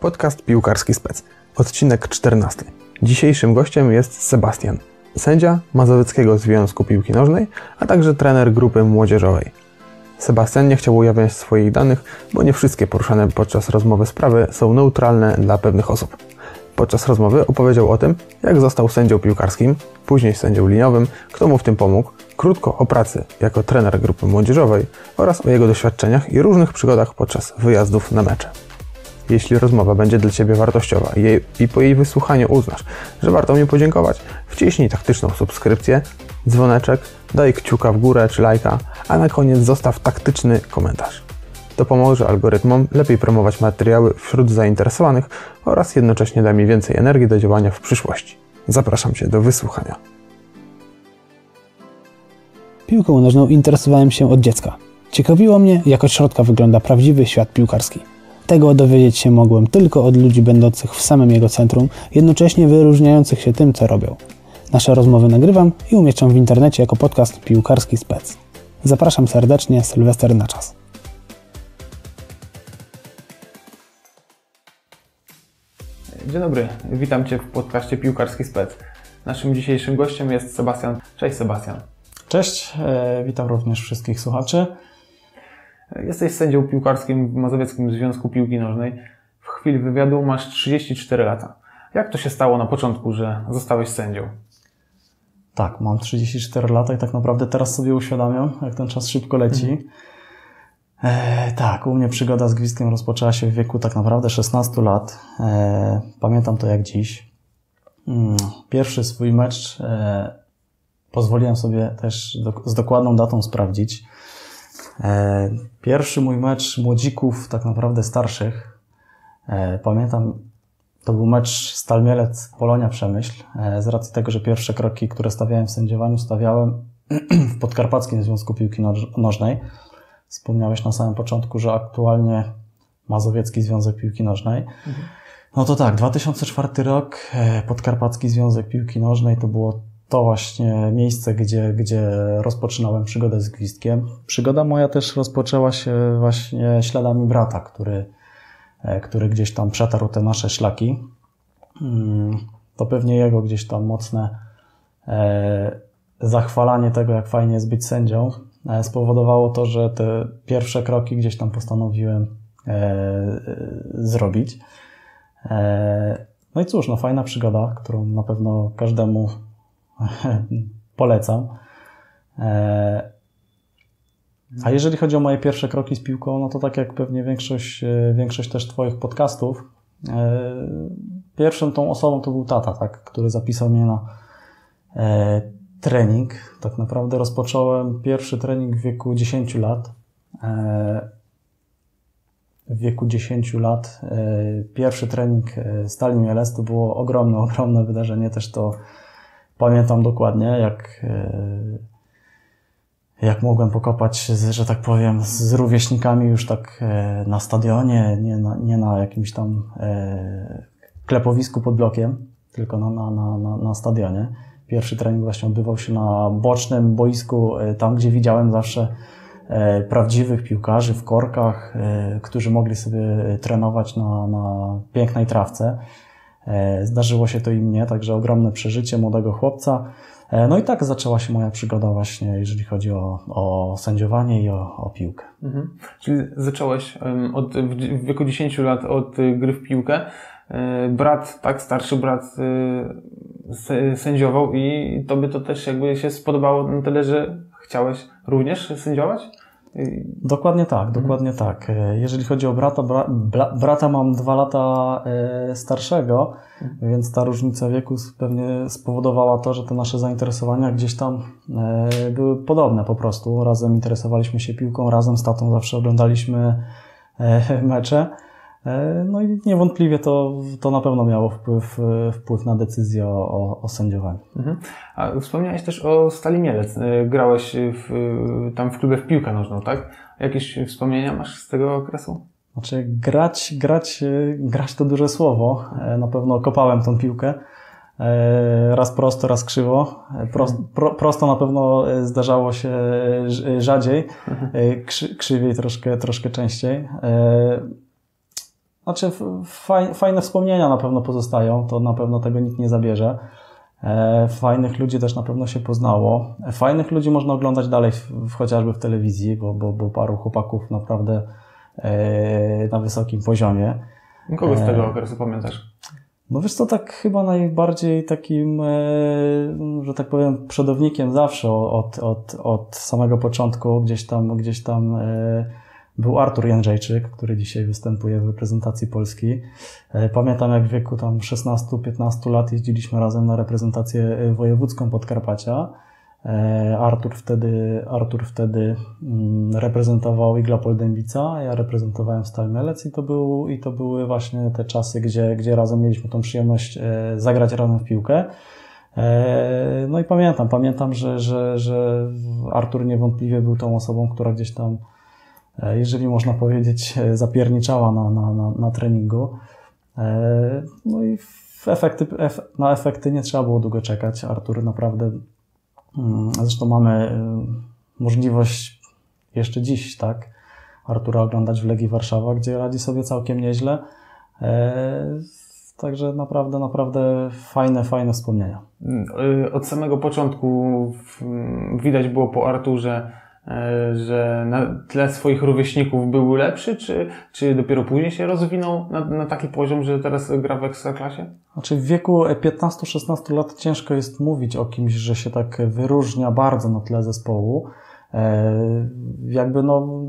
Podcast Piłkarski Spec. Odcinek 14. Dzisiejszym gościem jest Sebastian, sędzia Mazowieckiego Związku Piłki Nożnej, a także trener grupy młodzieżowej. Sebastian nie chciał ujawniać swoich danych, bo nie wszystkie poruszane podczas rozmowy sprawy są neutralne dla pewnych osób. Podczas rozmowy opowiedział o tym, jak został sędzią piłkarskim, później sędzią liniowym, kto mu w tym pomógł, krótko o pracy jako trener grupy młodzieżowej oraz o jego doświadczeniach i różnych przygodach podczas wyjazdów na mecze. Jeśli rozmowa będzie dla Ciebie wartościowa i, po jej wysłuchaniu uznasz, że warto mi podziękować, wciśnij taktyczną subskrypcję, dzwoneczek, daj kciuka w górę czy lajka, a na koniec zostaw taktyczny komentarz. To pomoże algorytmom lepiej promować materiały wśród zainteresowanych oraz jednocześnie da mi więcej energii do działania w przyszłości. Zapraszam Cię do wysłuchania. Piłką nożną interesowałem się od dziecka. Ciekawiło mnie, jak od środka wygląda prawdziwy świat piłkarski. Tego dowiedzieć się mogłem tylko od ludzi będących w samym jego centrum, jednocześnie wyróżniających się tym, co robią. Nasze rozmowy nagrywam i umieszczam w internecie jako podcast Piłkarski Spec. Zapraszam serdecznie, Sylwester na czas. Dzień dobry, witam Cię w podcaście Piłkarski Spec. Naszym dzisiejszym gościem jest Sebastian. Cześć Sebastian. Cześć, e, witam również wszystkich słuchaczy. Jesteś sędzią piłkarskim w Mazowieckim Związku Piłki Nożnej. W chwili wywiadu masz 34 lata. Jak to się stało na początku, że zostałeś sędzią? Tak, mam 34 lata i tak naprawdę teraz sobie uświadamiam, jak ten czas szybko leci. Mhm. E, tak, u mnie przygoda z gwizdkiem rozpoczęła się w wieku tak naprawdę 16 lat. E, pamiętam to jak dziś. Mm, pierwszy swój mecz e, pozwoliłem sobie też do, z dokładną datą sprawdzić. E, pierwszy mój mecz młodzików, tak naprawdę starszych, e, pamiętam, to był mecz Stal Mielec Polonia Przemyśl. E, z racji tego, że pierwsze kroki, które stawiałem w sędziowaniu, stawiałem w Podkarpackim Związku Piłki Nożnej. Wspomniałeś na samym początku, że aktualnie Mazowiecki Związek Piłki Nożnej. Mhm. No to tak, 2004 rok, Podkarpacki Związek Piłki Nożnej to było to właśnie miejsce, gdzie, gdzie rozpoczynałem przygodę z gwizdkiem. Przygoda moja też rozpoczęła się właśnie śladami brata, który, e, który gdzieś tam przetarł te nasze szlaki. Mm, to pewnie jego gdzieś tam mocne e, zachwalanie tego, jak fajnie jest być sędzią, e, spowodowało to, że te pierwsze kroki gdzieś tam postanowiłem zrobić. No i cóż, no fajna przygoda, którą na pewno każdemu Polecam. E, a jeżeli chodzi o moje pierwsze kroki z piłką, no to tak jak pewnie większość, e, większość też Twoich podcastów, e, pierwszą tą osobą to był tata, tak, który zapisał mnie na trening. Tak naprawdę rozpocząłem pierwszy trening w wieku 10 lat. W wieku 10 lat pierwszy trening Stali Mielec to było ogromne, ogromne wydarzenie. Też to Pamiętam dokładnie, jak, e, jak mogłem pokopać, że tak powiem, z rówieśnikami już tak e, na stadionie, nie na, nie na jakimś tam e, klepowisku pod blokiem, tylko na, na, na, na, stadionie. Pierwszy trening właśnie odbywał się na bocznym boisku, tam gdzie widziałem zawsze prawdziwych piłkarzy w korkach, którzy mogli sobie trenować na, na pięknej trawce. E, zdarzyło się to i mnie, także ogromne przeżycie młodego chłopca. E, no i tak zaczęła się moja przygoda właśnie, jeżeli chodzi o, o sędziowanie i o, o piłkę. Mhm. Czyli zacząłeś od, w wieku 10 lat od y, gry w piłkę. E, brat, tak, starszy brat y, sędziował i tobie to też jakby się spodobało na tyle, że chciałeś również sędziować? Dokładnie tak, mhm. dokładnie tak. E, jeżeli chodzi o brata, bra, bra, brata mam dwa lata e, starszego, mhm. więc ta różnica wieku pewnie spowodowała to, że te nasze zainteresowania gdzieś tam były podobne po prostu. Razem interesowaliśmy się piłką, razem z tatą zawsze oglądaliśmy mecze. E, no i niewątpliwie to, to na pewno miało wpływ, wpływ na decyzję o, o, o sędziowaniu. Mhm. A wspomniałeś też o Stali Mielec. E, grałeś w, tam w klubie w piłkę nożną, tak? Jakieś wspomnienia masz z tego okresu? Znaczy grać, grać, e, grać to duże słowo. Na pewno kopałem tą piłkę. Raz prosto, raz krzywo. Prost, mhm. pro, prosto na pewno zdarzało się rzadziej, mhm. krzy, krzywiej troszkę, troszkę częściej. Znaczy fajne wspomnienia na pewno pozostają, to na pewno tego nikt nie zabierze. E, fajnych ludzi też na pewno się poznało. Fajnych ludzi można oglądać dalej, w, chociażby w telewizji, bo, bo, bo paru chłopaków naprawdę e, na wysokim poziomie. Kogo z tego okresu pamiętasz? No wiesz co, tak chyba najbardziej takim, że tak powiem, przodownikiem zawsze od, od, od samego początku, gdzieś tam, gdzieś tam był Artur Jędrzejczyk, który dzisiaj występuje w reprezentacji Polski. E, pamiętam jak w wieku tam 16-15 lat jeździliśmy razem na reprezentację e, wojewódzką Podkarpacia. E, Artur wtedy, Artur wtedy mm, reprezentował Iglapol Dębica, ja reprezentowałem Stal Mielec i to, był, i to były właśnie te czasy, gdzie, gdzie razem mieliśmy tą przyjemność zagrać razem w piłkę. No i pamiętam, pamiętam, że, że, że Artur niewątpliwie był tą osobą, która gdzieś tam jeżeli można powiedzieć, e, zapierniczała na, na, na, na treningu. E, no i efekty, na efekty nie trzeba było długo czekać. Artur naprawdę, mm, zresztą mamy możliwość jeszcze dziś, tak, Artura oglądać w Legii Warszawa, gdzie radzi sobie całkiem nieźle. Także naprawdę, naprawdę fajne, fajne wspomnienia. Mm, y, od samego początku widać było po Arturze, E, że na tle swoich rówieśników był lepszy, czy, czy dopiero później się rozwinął na, na taki poziom, że teraz gra w ekstraklasie? Znaczy w wieku 15-16 lat ciężko jest mówić o kimś, że się tak wyróżnia bardzo na tle zespołu. E, jakby no,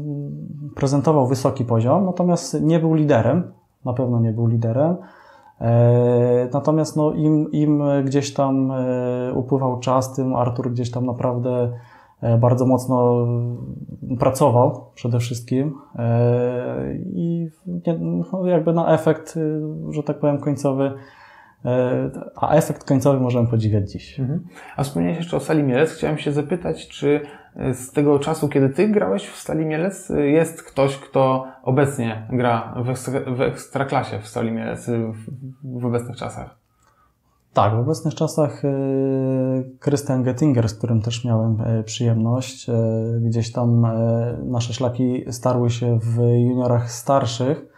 prezentował wysoki poziom, natomiast nie był liderem, na pewno nie był liderem. E, natomiast no, im, im gdzieś tam upływał czas, tym Artur gdzieś tam naprawdę E, bardzo mocno pracował przede wszystkim e, i no, jakby na efekt, e, że tak powiem, końcowy, a efekt końcowy możemy podziwiać dziś. Mhm. A wspomniałeś jeszcze o Stali Mielec. Chciałem się zapytać, czy z tego czasu, kiedy Ty grałeś w Stali Mielec, jest ktoś, kto obecnie gra w, ekstra, w ekstraklasie w Stali Mielec w obecnych czasach? Tak, w obecnych czasach e, Christian Gettinger, z którym też miałem e, przyjemność, e, gdzieś tam nasze szlaki starły się w juniorach starszych.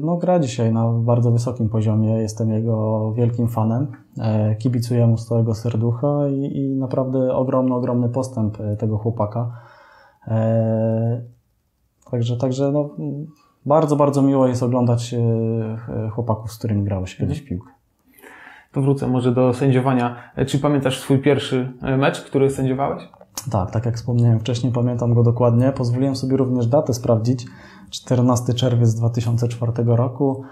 No, gra dzisiaj na bardzo wysokim poziomie. Jestem jego wielkim fanem. Kibicuję mu z całego serducha i, i naprawdę ogromny, ogromny postęp tego chłopaka. Także, także no, bardzo, bardzo miło jest oglądać chłopaków, z którymi grało się kiedyś piłkę to wrócę może do sędziowania. E, czy pamiętasz swój pierwszy e, mecz, który sędziowałeś? Tak, tak jak wspomniałem wcześniej, pamiętam go dokładnie. Pozwoliłem sobie również datę sprawdzić. 14 czerwiec 2004 roku.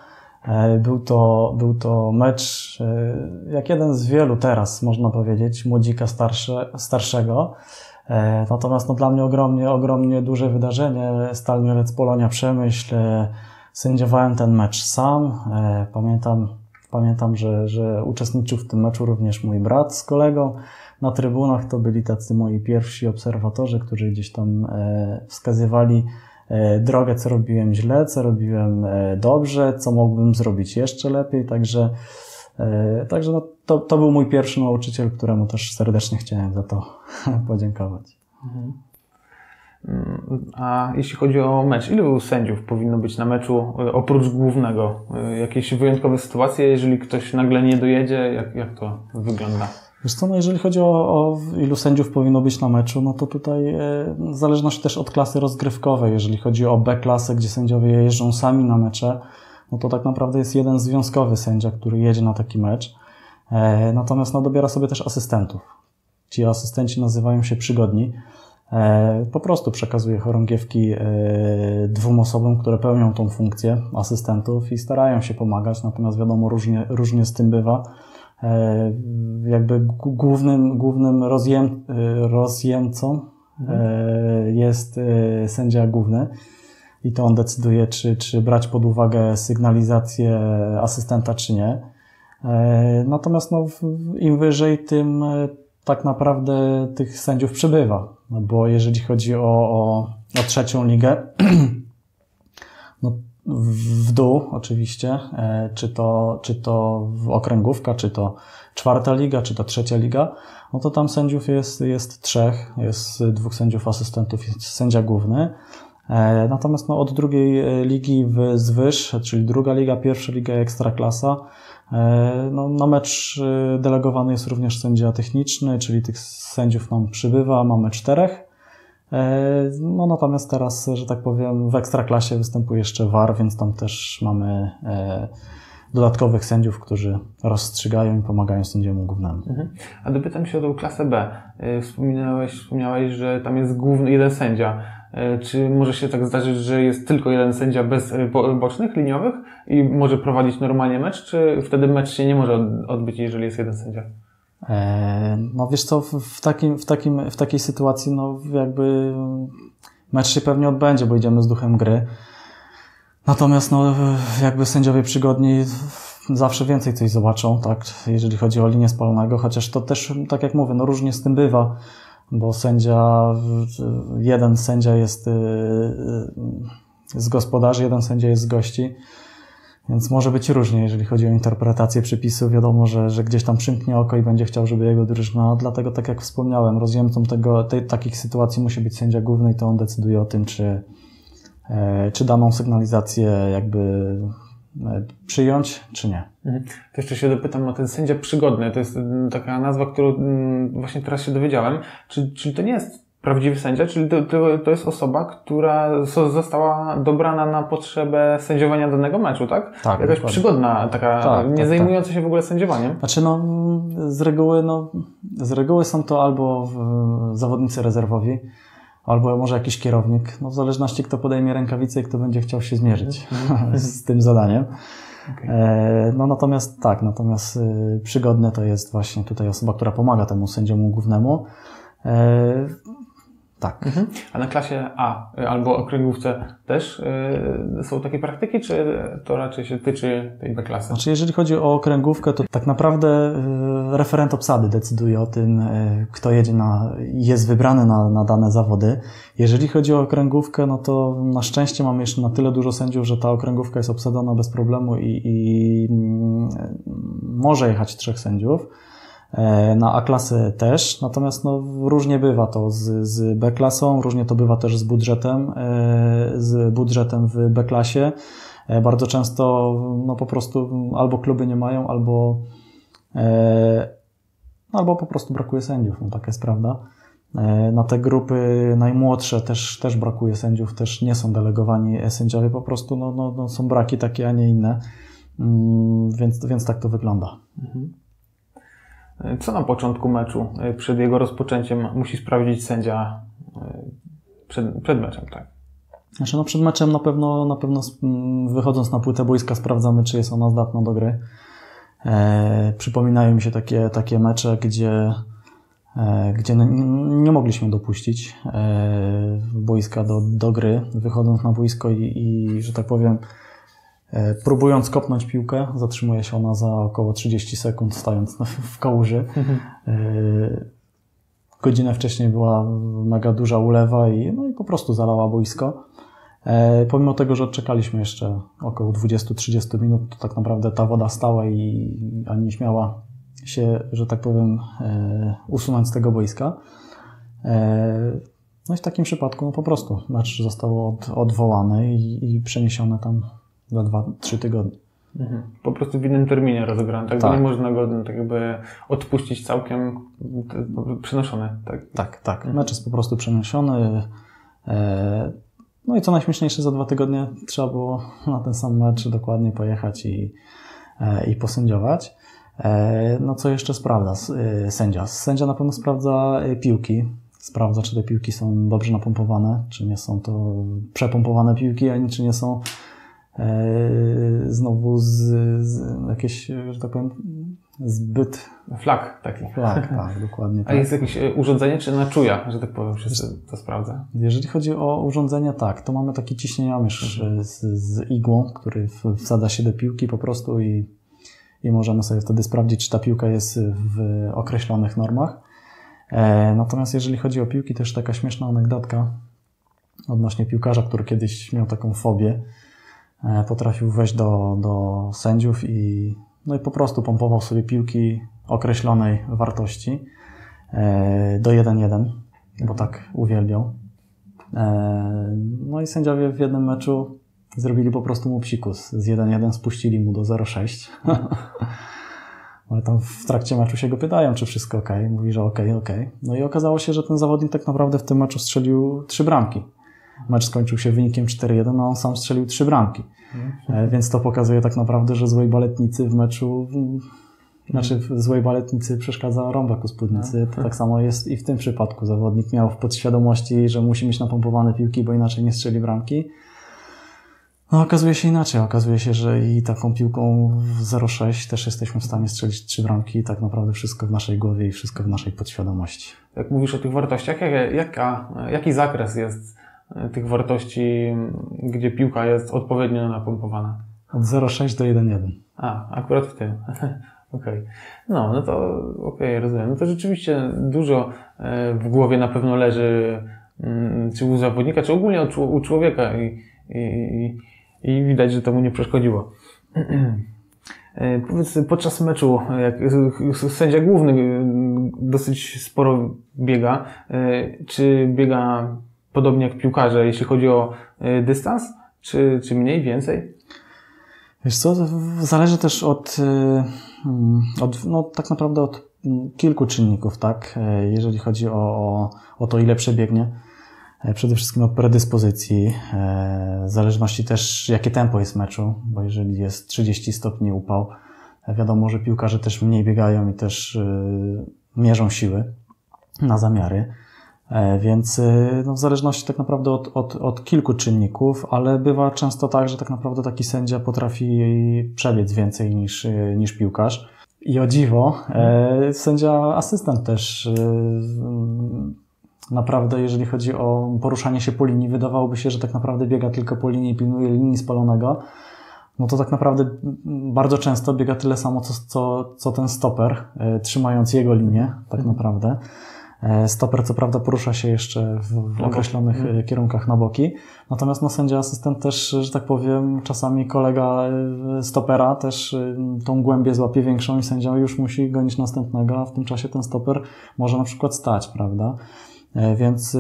E, był to, był to mecz, jak jeden z wielu teraz, można powiedzieć, młodzika starsze, starszego. Natomiast no, dla mnie ogromnie, ogromnie duże wydarzenie. Stal Mielec Polonia Przemyśl. Sędziowałem ten mecz sam. Pamiętam Pamiętam, że, że uczestniczył w tym meczu również mój brat z kolegą. Na trybunach to byli tacy moi pierwsi obserwatorzy, którzy gdzieś tam e, wskazywali e, drogę, co robiłem źle, co robiłem e, dobrze, co mógłbym zrobić jeszcze lepiej. Także, także no, to, to był mój pierwszy nauczyciel, któremu też serdecznie chciałem za to podziękować. Mhm. A jeśli chodzi o mecz, ilu sędziów powinno być na meczu e, oprócz głównego? E, jakieś wyjątkowe sytuacje, jeżeli ktoś nagle nie dojedzie, jak, jak to wygląda? Wiesz co, no jeżeli chodzi o, o ilu sędziów powinno być na meczu, no to tutaj e, w zależności też od klasy rozgrywkowej. Jeżeli chodzi o B-klasę, gdzie sędziowie jeżdżą sami na mecze, no to tak naprawdę jest jeden związkowy sędzia, który jedzie na taki mecz. E, natomiast no, dobiera sobie też asystentów. Ci asystenci nazywają się przygodni. E, po prostu przekazuje chorągiewki e, dwóm osobom, które pełnią tą funkcję asystentów i starają się pomagać, natomiast wiadomo, różnie, różnie z tym bywa. E, jakby głównym, głównym rozjem, rozjemcą mhm. jest sędzia główny i to on decyduje, czy, czy brać pod uwagę sygnalizację asystenta, czy nie. Natomiast no, im wyżej, tym tak naprawdę tych sędziów przybywa. No bo jeżeli chodzi o, o, o trzecią ligę, no w dół oczywiście, e, czy to, czy to okręgówka, czy to czwarta liga, czy to trzecia liga, no to tam sędziów jest, jest trzech, jest dwóch sędziów asystentów, jest sędzia główny. E, natomiast no, od drugiej ligi w zwyż, czyli druga liga, pierwsza liga ekstraklasa, e, no, na mecz delegowany jest również sędzia techniczny, czyli tych sędziów nam przybywa, mamy czterech. No natomiast teraz, że tak powiem, w ekstraklasie występuje jeszcze VAR, więc tam też mamy dodatkowych sędziów, którzy rozstrzygają i pomagają sędziemu głównemu. Mhm. A dopytam się o tą klasę B. Wspominałeś, wspomniałeś, że tam jest główny jeden sędzia. E, czy może się tak zdarzyć, że jest tylko jeden sędzia bez e, bocznych, liniowych i może prowadzić normalnie mecz, czy wtedy mecz się nie może odbyć, jeżeli jest jeden sędzia? E, no wiesz co, w, takim, w, takim, w takiej sytuacji no jakby mecz się pewnie odbędzie, bo idziemy z duchem gry. Natomiast no jakby sędziowie przygodni zawsze więcej coś zobaczą, tak, jeżeli chodzi o linię spalonego, chociaż to też, tak jak mówię, no różnie z tym bywa bo sędzia, jeden sędzia jest y, y, z gospodarzy, jeden sędzia jest z gości. Więc może być różnie, jeżeli chodzi o interpretację przepisów. Wiadomo, że, że gdzieś tam przymknie oko i będzie chciał, żeby jego drużyna. Dlatego, tak jak wspomniałem, rozjemcą tego, tej, takich sytuacji musi być sędzia główny i to on decyduje o tym, czy, e, czy daną sygnalizację jakby przyjąć, czy nie. Mhm. To jeszcze się dopytam o ten sędzia przygodny. To jest mm, taka nazwa, którą mm, właśnie teraz się dowiedziałem. Czy, czyli to nie jest prawdziwy sędzia, czyli to, to, to jest osoba, która została dobrana na potrzebę sędziowania danego meczu, tak? Tak. Jakaś przygodna, taka, tak, nie tak, zajmująca tak. się w ogóle sędziowaniem. Znaczy, no, z reguły, no, z reguły są to albo zawodnicy rezerwowi, albo może jakiś kierownik, no w zależności kto podejmie rękawicę i kto będzie chciał się zmierzyć mhm. z tym zadaniem. Okay. E, no natomiast tak, natomiast y, przygodne to jest właśnie tutaj osoba, która pomaga temu sędziemu głównemu. Tak. Mhm. A na klasie A albo okręgówce też yy, są takie praktyki, czy to raczej się tyczy tej B klasy? Znaczy, jeżeli chodzi o okręgówkę, to tak naprawdę yy, referent obsady decyduje o tym, kto jedzie na, jest wybrany na, na dane zawody. Jeżeli chodzi o okręgówkę, no to na szczęście mamy jeszcze na tyle dużo sędziów, że ta okręgówka jest obsadzona bez problemu i, i mm, może jechać trzech sędziów. E, na A-klasę też, natomiast no, różnie bywa to z, z B-klasą, różnie to bywa też z budżetem, e, z budżetem w B-klasie. E, bardzo często no, po prostu albo kluby nie mają, albo, albo po prostu brakuje sędziów, no, taka jest prawda. Na te grupy najmłodsze też, też brakuje sędziów, też nie są delegowani sędziowie, po prostu no, no, no są braki takie, a nie inne, mm, więc, więc tak to wygląda. Mhm. Co na początku meczu, e, przed jego rozpoczęciem, musi sprawdzić sędzia e, przed, przed meczem, tak? Znaczy, no przed meczem na pewno, na pewno wychodząc na płytę boiska sprawdzamy, czy jest ona zdatna do gry. E, przypominają mi się takie, takie mecze, gdzie, e, gdzie nie mogliśmy dopuścić e, boiska do, do gry, wychodząc na boisko i, i że tak powiem, próbując kopnąć piłkę, zatrzymuje się ona za około 30 sekund, stając w kałuży. Mhm. E, godzinę wcześniej była mega duża ulewa i, no i po prostu zalała boisko. E, pomimo tego, że odczekaliśmy jeszcze około 20-30 minut, to tak naprawdę ta woda stała i ani nie śmiała się, że tak powiem, usunąć z tego boiska. No i w takim przypadku no po prostu mecz został od, odwołany i, i przeniesiony tam za 2-3 tygodnie. Mhm. Po prostu w innym terminie rozegrany, tak? tak. Nie można go tak jakby odpuścić całkiem przenoszony, tak? Tak, tak. Mhm. Mecz jest po prostu przeniesiony. E, no i co najśmieszniejsze, za dwa tygodnie trzeba było na ten sam mecz dokładnie pojechać i, e, i posędziować. E, no co jeszcze sprawdza sędzia? Sędzia na pewno sprawdza piłki. Sprawdza, czy te piłki są dobrze napompowane, czy nie są to przepompowane piłki, ani czy nie są znowu z, z jakieś, że tak powiem, zbyt... Flag taki. Flag, tak, dokładnie. A jest jakieś e, urządzenie, czy na czuja, że tak powiem, się to sprawdza? Jeżeli chodzi o urządzenie, tak, to mamy taki ciśnieniomierz mhm. z, z igłą, który wsada się do piłki po prostu i, i możemy sobie wtedy sprawdzić, czy ta piłka jest w określonych normach. E, natomiast jeżeli chodzi o piłki, też taka śmieszna anegdotka odnośnie piłkarza, który kiedyś miał taką fobię, E, potrafił wejść do, do sędziów i, no i po prostu pompował sobie piłki określonej wartości e, do 1-1, bo tak uwielbiał. E, No i sędziowie w jednym meczu zrobili po prostu mu psikus. Z 1-1 spuścili mu do 0-6. Ale tam w trakcie meczu się go pytają, czy wszystko ok. Mówi, że ok, ok. No i okazało się, że ten zawodnik tak naprawdę w tym meczu strzelił trzy bramki. Mecz skończył się wynikiem 4-1, a on sam strzelił trzy bramki. E, Więc to pokazuje tak naprawdę, że złej baletnicy w meczu, znaczy w złej baletnicy przeszkadza rąbek u spódnicy. To tak samo jest i w tym przypadku. Zawodnik miał w podświadomości, że musi mieć napompowane piłki, bo inaczej nie strzeli bramki. No okazuje się inaczej. Okazuje się, że i taką piłką w 0,6 też jesteśmy w stanie strzelić trzy bramki. Tak naprawdę wszystko w naszej głowie i wszystko w naszej podświadomości. Jak mówisz o tych wartościach, jak, jaka, jaki zakres jest tych wartości, gdzie piłka jest odpowiednio napompowana? Od 0,6 do 1,1. A, akurat w tym. Okej. No, no to okej, rozumiem. No to rzeczywiście dużo e, w głowie na pewno leży, mm, czy u zawodnika, czy ogólnie u, czł- u człowieka i, i, i, widać, że to mu nie przeszkodziło. E, Powiedz, podczas meczu, jak sędzia główny e, dosyć sporo biega, e, czy biega podobnie jak piłkarze, jeśli chodzi o e, dystans, czy, czy mniej, więcej? Wiesz co, zależy też od, y, mm, od no, tak naprawdę od mm, kilku czynników, tak? E, Jeżeli chodzi o, o, o to, ile przebiegnie. E, Przede wszystkim od predyspozycji, e, w zależności też, jakie tempo jest meczu, bo jeżeli jest 30 stopni upał, wiadomo, że piłkarze też mniej biegają i też y, mierzą siły na zamiary. E, Więc y, no, w zależności tak naprawdę od, od, od kilku czynników, ale bywa często tak, że tak naprawdę taki sędzia potrafi przebiec więcej niż, y, niż piłkarz. I o dziwo, e, sędzia asystent też mm, naprawdę, jeżeli chodzi o poruszanie się po linii, wydawałoby się, że tak naprawdę biega tylko po linii i pilnuje linii spalonego. No to tak naprawdę bardzo często biega tyle samo, co, co, co ten stoper, e, trzymając jego linię, tak naprawdę. E, Stoper co prawda porusza się jeszcze w, w określonych e, kierunkach na boki, natomiast no, sędzia asystent też, że tak powiem, czasami kolega e, stopera też e, tą głębię złapie większą i sędzia już musi gonić następnego, a w tym czasie ten stoper może na przykład stać, prawda? E, Więc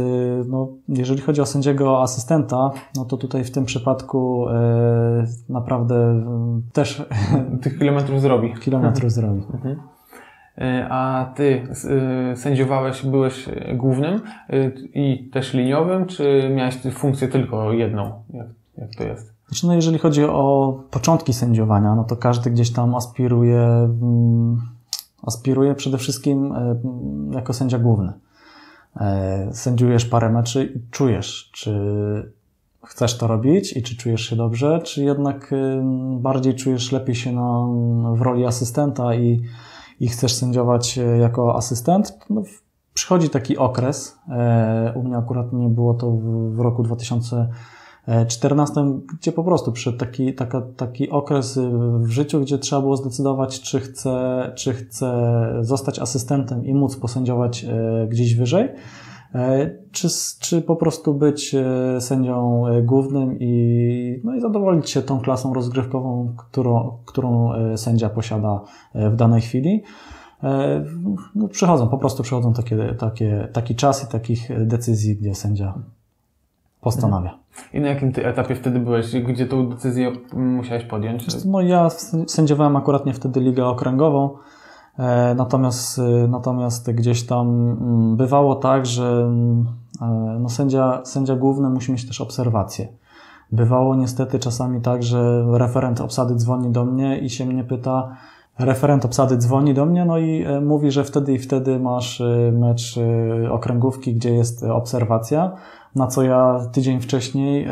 no, jeżeli chodzi o sędziego asystenta, no to tutaj w tym przypadku e, naprawdę y, też Tych kilometrów zrobi. kilometrów zrobi. Mhm. E, A ty y, sędziowałeś, byłeś głównym y, i też liniowym, czy miałeś funkcję tylko jedną? Jak, jak to jest? Znaczy, no jeżeli chodzi o początki sędziowania, no to każdy gdzieś tam aspiruje, mm, aspiruje przede wszystkim e, jako sędzia główny. E, Sędziujesz parę meczy i czujesz, czy chcesz to robić i czy czujesz się dobrze, czy jednak bardziej czujesz lepiej się na, w roli asystenta i, i chcesz sędziować e, jako asystent. No, przychodzi taki okres, e, u mnie akurat nie było to w, roku 2014, gdzie po prostu przyszedł taki, taka, taki okres y, w życiu, gdzie trzeba było zdecydować, czy chcę, czy chcę zostać asystentem i móc posędziować e, gdzieś wyżej, E, Czy, s- czy po prostu być e, sędzią e, głównym i, no i zadowolić się tą klasą rozgrywkową, którą, którą e, sędzia posiada e, w danej chwili? E, No, przychodzą, po prostu przychodzą takie, takie, taki czas i takich decyzji, gdzie sędzia postanawia. I na jakim ty etapie wtedy byłeś? Gdzie tą decyzję musiałeś podjąć? No ja sędziowałem akurat nie wtedy ligę okręgową, e, natomiast, e, natomiast gdzieś tam mm, bywało tak, że mm, e, no sędzia, sędzia główny musi mieć też obserwacje. Bywało niestety czasami tak, że referent obsady dzwoni do mnie i się mnie pyta, referent obsady dzwoni do mnie, no i e, mówi, że wtedy i wtedy masz e, mecz e, okręgówki, gdzie jest e, obserwacja, na co ja tydzień wcześniej e,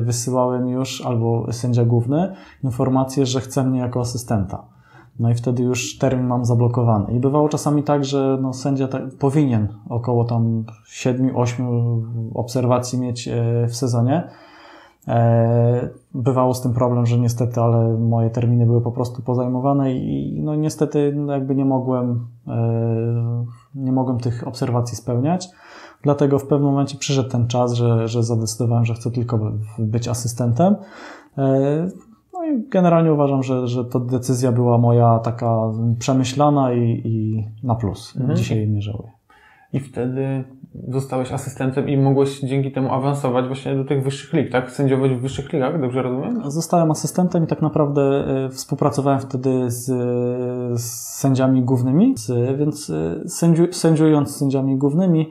wysyłałem już, albo sędzia główny, informację, że chce mnie jako asystenta. No i wtedy już termin mam zablokowany. I bywało czasami tak, że no, sędzia tak, powinien około tam 7-8 obserwacji mieć e, w sezonie. E, Bywało z tym problem, że niestety, ale moje terminy były po prostu pozajmowane i no niestety jakby nie mogłem, e, nie mogłem tych obserwacji spełniać. Dlatego w pewnym momencie przyszedł ten czas, że, że zadecydowałem, że chcę tylko być asystentem. E, i generalnie uważam, że, że to decyzja była moja taka przemyślana i, i na plus. Mhm. Dzisiaj nie żałuję. I wtedy zostałeś asystentem i mogłeś dzięki temu awansować właśnie do tych wyższych lig, tak? Sędziować w wyższych ligach, dobrze rozumiem? Zostałem asystentem i tak naprawdę współpracowałem wtedy z, z sędziami głównymi, więc sędziu, sędziując z sędziami głównymi,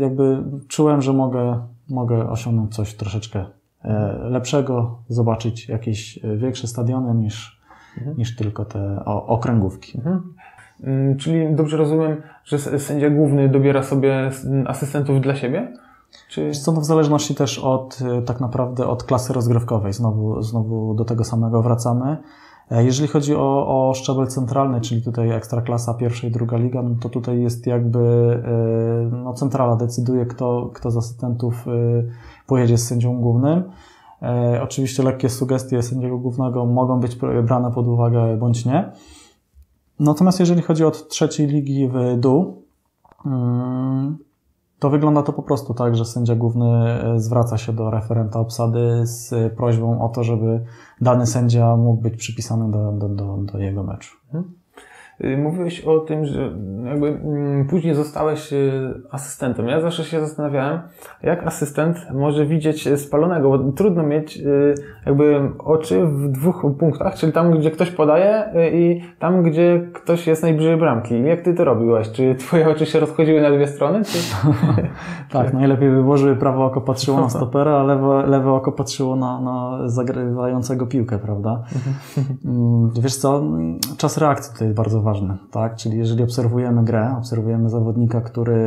jakby czułem, że mogę, mogę osiągnąć coś troszeczkę lepszego, zobaczyć jakieś większe stadiony niż, mhm. niż tylko te okręgówki. Mhm. Mm, czyli dobrze rozumiem, że sędzia główny dobiera sobie asystentów dla siebie? Czy... co, no w zależności też od y, tak naprawdę od klasy rozgrywkowej, znowu, znowu do tego samego wracamy. E, jeżeli chodzi o, o szczebel centralny, czyli tutaj ekstraklasa, pierwsza i druga liga, no to tutaj jest jakby no centrala decyduje, kto, kto z asystentów pojedzie z sędzią głównym. E, oczywiście lekkie sugestie sędziego głównego mogą być brane pod uwagę bądź nie. Natomiast jeżeli chodzi o trzeciej ligi w dół, mm, to wygląda to po prostu tak, że sędzia główny e, zwraca się do referenta obsady z prośbą o to, żeby dany sędzia mógł być przypisany do, do, do, do jego meczu. Mhm. Y, mówiłeś o tym, że jakby mm, później zostałeś y, asystentem. Ja zawsze się zastanawiałem, jak asystent może widzieć spalonego, bo trudno mieć y, jakby oczy w dwóch punktach, czyli tam, gdzie ktoś podaje i tam, gdzie ktoś jest najbliżej bramki. Jak ty to robiłeś? Czy twoje oczy się rozchodziły na dwie strony? Czy... tak, najlepiej by było, żeby prawe oko patrzyło na stopera, a lewe, lewe oko patrzyło na, na zagrywającego piłkę, prawda? Mm, wiesz co, czas reakcji tutaj jest bardzo ważny ważne, tak? Czyli jeżeli obserwujemy grę, obserwujemy zawodnika, który,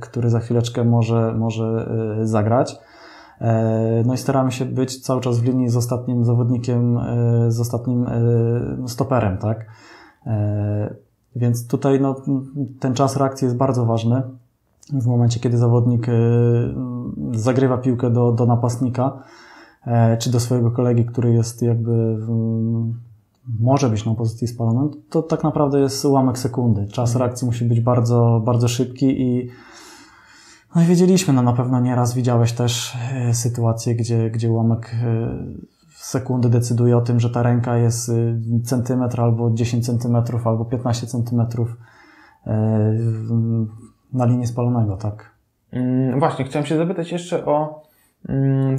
który za chwileczkę może, może e, zagrać, e, no i staramy się być cały czas w linii z ostatnim zawodnikiem, e, z ostatnim stoperem, tak? Więc tutaj no, ten czas reakcji jest bardzo ważny. W momencie, kiedy zawodnik zagrywa piłkę do, do napastnika, czy do swojego kolegi, który jest jakby może być na pozycji spalonej, to tak naprawdę jest ułamek sekundy. Czas mhm. reakcji musi być bardzo, bardzo szybki i no i wiedzieliśmy, no na pewno nieraz widziałeś też e, sytuację, gdzie, gdzie ułamek e, sekundy decyduje o tym, że ta ręka jest e, centymetr albo 10 centymetrów albo 15 centymetrów na linii spalonego, tak? Mm, właśnie, chciałem się zapytać jeszcze o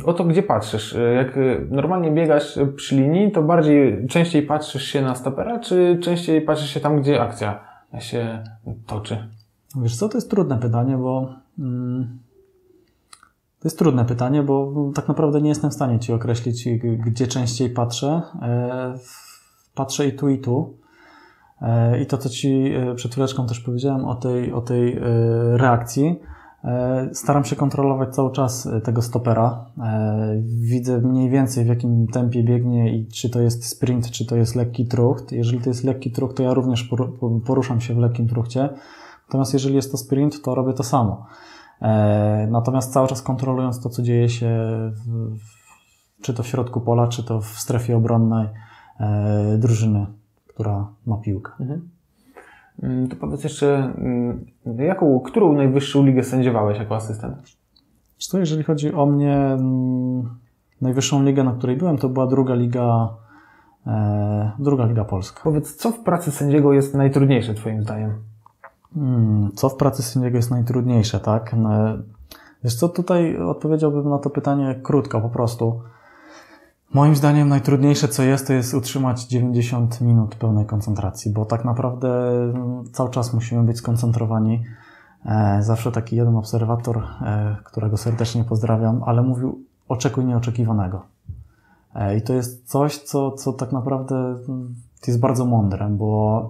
o to, gdzie patrzysz. Jak normalnie biegasz przy linii, to bardziej, częściej patrzysz się na stopera, czy częściej patrzysz się tam, gdzie akcja się toczy? Wiesz co, to jest trudne pytanie, bo mm, to jest trudne pytanie, bo tak naprawdę nie jestem w stanie Ci określić, gdzie częściej patrzę. E, patrzę i tu, i tu. E, I to, co Ci e, przed chwileczką też powiedziałem o tej, o tej reakcji, staram się kontrolować cały czas e, tego stopera. E, widzę mniej więcej w jakim tempie biegnie i czy to jest sprint, czy to jest lekki trucht. Jeżeli to jest lekki trucht, to ja również poruszam się w lekkim truchcie. Natomiast jeżeli jest to sprint, to robię to samo. Natomiast cały czas kontrolując to, co dzieje się w, czy to w środku pola, czy to w strefie obronnej drużyny, która ma piłkę. Mhm. Mm, to powiedz jeszcze, mm, jaką, którą najwyższą ligę sędziowałeś jako asystent? Co, jeżeli chodzi o mnie, mm, najwyższą ligę, na której byłem, to była druga liga, e, druga liga polska. Powiedz, co w pracy sędziego jest najtrudniejsze Twoim zdaniem? Co w pracy sędziego jest najtrudniejsze, tak? No, wiesz co, tutaj odpowiedziałbym na to pytanie krótko, po prostu. Moim zdaniem najtrudniejsze co jest, to jest utrzymać 90 minut pełnej koncentracji, bo tak naprawdę mm, cały czas musimy być skoncentrowani. E, zawsze taki jeden obserwator, e, którego serdecznie pozdrawiam, ale mówił oczekuj nieoczekiwanego. E, I to jest coś, co, co tak naprawdę mm, jest bardzo mądre, bo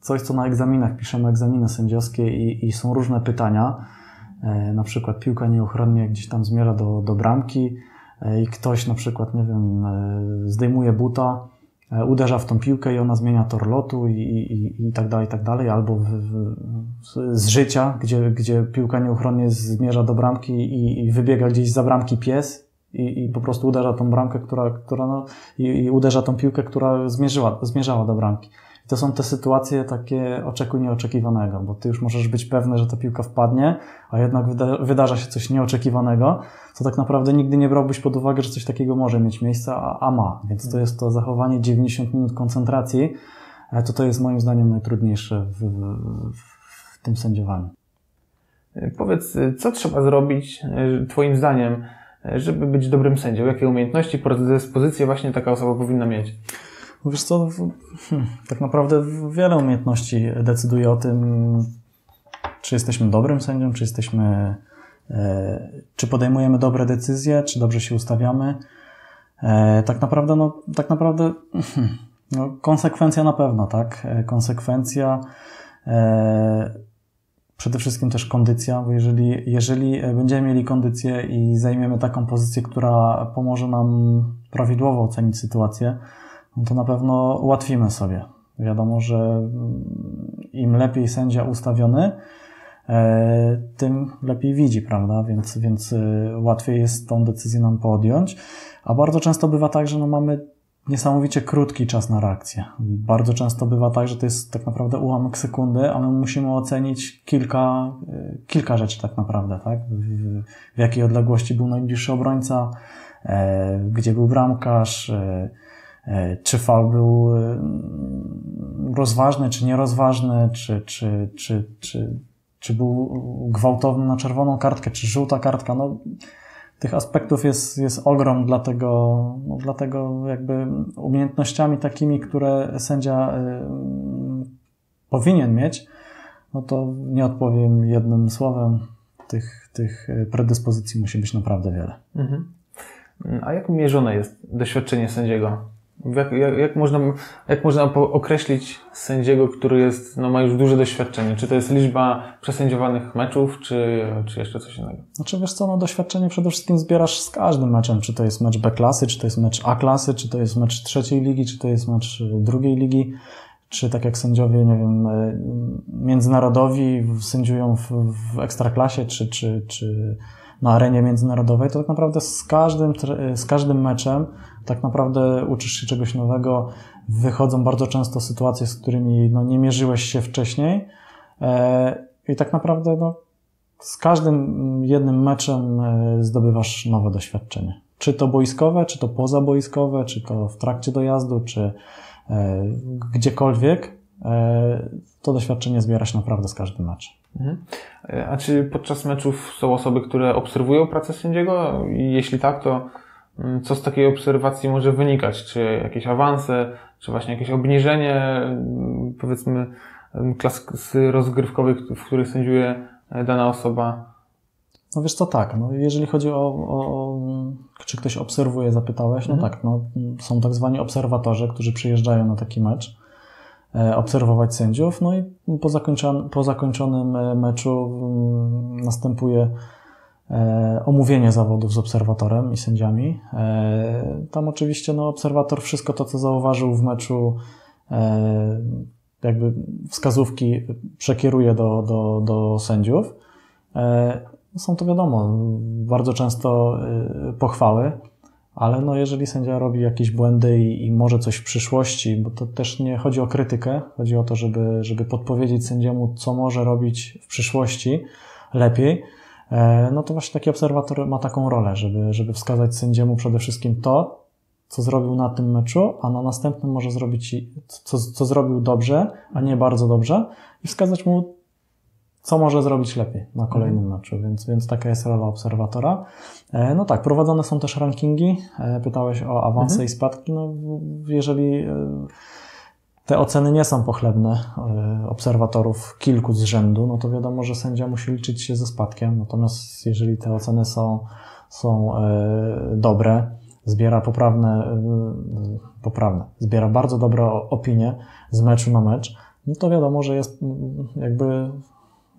coś, co na egzaminach piszemy, egzaminy sędziowskie i, i są różne pytania, na przykład piłka nieuchronnie gdzieś tam zmierza do, do bramki, i ktoś na przykład, nie wiem, e, zdejmuje buta, e, uderza w tą piłkę i ona zmienia tor lotu i, i, i tak dalej, i tak dalej, albo w, w, z życia, gdzie, gdzie piłka nieuchronnie zmierza do bramki i, i wybiega gdzieś za bramki pies i, i po prostu uderza tą bramkę, która, która no, i, i uderza tą piłkę, która zmierzyła, zmierzała do bramki to są te sytuacje takie oczekuj nieoczekiwanego, bo ty już możesz być pewny, że ta piłka wpadnie, a jednak wyda wydarza się coś nieoczekiwanego, co tak naprawdę nigdy nie brałbyś pod uwagę, że coś takiego może mieć miejsce, a, a ma. Więc to jest to zachowanie 90 minut koncentracji, e, to to jest moim zdaniem najtrudniejsze w, w, w tym sędziowaniu. Powiedz, co trzeba zrobić, Twoim zdaniem, żeby być dobrym sędzią? Jakie umiejętności, predyspozycje właśnie taka osoba powinna mieć? Wiesz co, hmm, tak naprawdę wiele umiejętności decyduje o tym, czy jesteśmy dobrym sędzią, czy jesteśmy, e, czy podejmujemy dobre decyzje, czy dobrze się ustawiamy. E, tak naprawdę, no, tak naprawdę, hmm, no, konsekwencja na pewno, tak? E, konsekwencja, przede wszystkim też kondycja, bo jeżeli, jeżeli będziemy mieli kondycję i zajmiemy taką pozycję, która pomoże nam prawidłowo ocenić sytuację, no to na pewno ułatwimy sobie. Wiadomo, że mm, im lepiej sędzia ustawiony, e, tym lepiej widzi, prawda? Więc, więc e, łatwiej jest tą decyzję nam podjąć. A bardzo często bywa tak, że no mamy niesamowicie krótki czas na reakcję. Bardzo często bywa tak, że to jest tak naprawdę ułamek sekundy, a my musimy ocenić kilka, e, kilka rzeczy tak naprawdę, tak? W, w jakiej odległości był najbliższy obrońca, gdzie był bramkarz, czy fal był e, rozważny, czy nierozważny, czy, czy, czy, czy, czy był gwałtowny na czerwoną kartkę, czy żółta kartka. No, tych aspektów jest, jest ogrom, dlatego, no, dlatego jakby umiejętnościami takimi, które sędzia y, powinien mieć, no to nie odpowiem jednym słowem. Tych, tych predyspozycji musi być naprawdę wiele. Mhm. A jak mierzone jest doświadczenie sędziego? Jak, jak, jak, można, jak można określić sędziego, który jest, no, ma już duże doświadczenie? Czy to jest liczba przesędziowanych meczów, czy, czy jeszcze coś innego? Znaczy wiesz co, no doświadczenie przede wszystkim zbierasz z każdym meczem. Czy to jest mecz B klasy, czy to jest mecz A klasy, czy to jest mecz trzeciej ligi, czy to jest mecz y, drugiej ligi, czy tak jak sędziowie, nie wiem, y, międzynarodowi sędziują w, w ekstraklasie, czy, czy, czy na arenie międzynarodowej, to tak naprawdę z każdym, z każdym meczem tak naprawdę uczysz się czegoś nowego. Wychodzą bardzo często sytuacje, z którymi no, nie mierzyłeś się wcześniej. E, I tak naprawdę no, z każdym jednym meczem e, zdobywasz nowe doświadczenie. Czy to boiskowe, czy to pozaboiskowe, czy to w trakcie dojazdu, czy e, gdziekolwiek, to doświadczenie zbiera się naprawdę z każdym meczem. Mhm. A czy podczas meczów są osoby, które obserwują pracę sędziego? Jeśli tak, to co z takiej obserwacji może wynikać? Czy jakieś awanse, czy właśnie jakieś obniżenie, mm, powiedzmy, mm, klas rozgrywkowych, w których sędziuje e, dana osoba? No wiesz co, tak, no jeżeli chodzi o, o czy ktoś obserwuje, zapytałeś, no mhm. tak, no są tak zwani obserwatorzy, którzy przyjeżdżają na taki mecz E, obserwować sędziów. No i po, zakończonym, po zakończonym e, meczu mm, następuje omówienie zawodów z obserwatorem i sędziami. Tam oczywiście no, obserwator wszystko to, co zauważył w meczu, jakby wskazówki przekieruje do, do, do sędziów. Są to wiadomo, bardzo często pochwały, ale no jeżeli sędzia robi jakieś błędy i, i, może coś w przyszłości, bo to też nie chodzi o krytykę, chodzi o to, żeby, żeby podpowiedzieć sędziemu, co może robić w przyszłości lepiej, e, no to właśnie taki obserwator ma taką rolę, żeby, żeby wskazać sędziemu przede wszystkim to, co zrobił na tym meczu, a na następnym może zrobić, co, co zrobił dobrze, a nie bardzo dobrze i wskazać mu co może zrobić lepiej na kolejnym mhm. meczu, więc, więc taka jest rola obserwatora. E, no tak, prowadzone są też rankingi. E, pytałeś o awanse mhm. i spadki. No, jeżeli e, te oceny nie są pochlebne obserwatorów kilku z rzędu, no to wiadomo, że sędzia musi liczyć się ze spadkiem. Natomiast jeżeli te oceny są, są dobre, zbiera poprawne, poprawne, zbiera bardzo dobre opinie z meczu na mecz, no to wiadomo, że jest jakby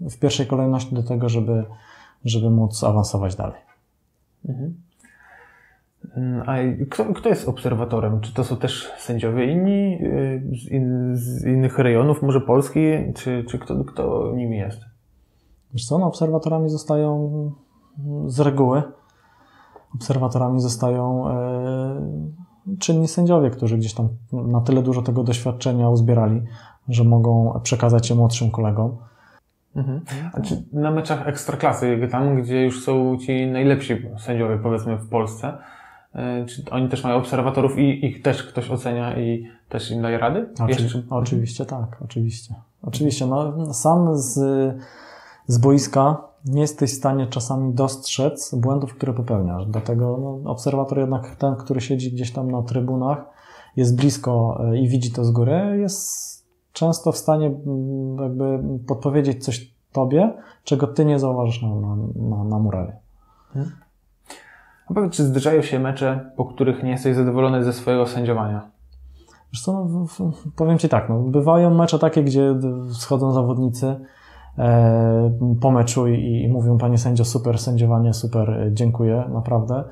w pierwszej kolejności do tego, żeby, żeby móc awansować dalej. Mhm. A kto, kto jest obserwatorem? Czy to są też sędziowie inni y, z, in, z innych rejonów, może Polski, czy, czy kto, kto nimi jest? Wiesz co, no, obserwatorami zostają z reguły. Obserwatorami zostają e, czynni sędziowie, którzy gdzieś tam na tyle dużo tego doświadczenia uzbierali, że mogą przekazać je młodszym kolegom. Mhm. A czy na meczach ekstraklasy, tam gdzie już są ci najlepsi sędziowie, powiedzmy w Polsce, czy oni też mają obserwatorów i ich też ktoś ocenia i też im daje rady? Oczy, Oczywiście tak, oczywiście. Oczywiście, no sam z, z boiska nie jesteś w stanie czasami dostrzec błędów, które popełniasz. Dlatego no, obserwator jednak ten, który siedzi gdzieś tam na trybunach, jest blisko e, i widzi to z góry, jest często w stanie mm, jakby podpowiedzieć coś tobie, czego ty nie zauważysz na, na, na, na murawie. A powiedz, czy zdarzają się mecze, po których nie jesteś zadowolony ze swojego sędziowania? Wiesz co, no, powiem Ci tak, no, bywają mecze takie, gdzie schodzą zawodnicy e, po meczu i, i mówią, panie sędzio, super sędziowanie, super, dziękuję, naprawdę.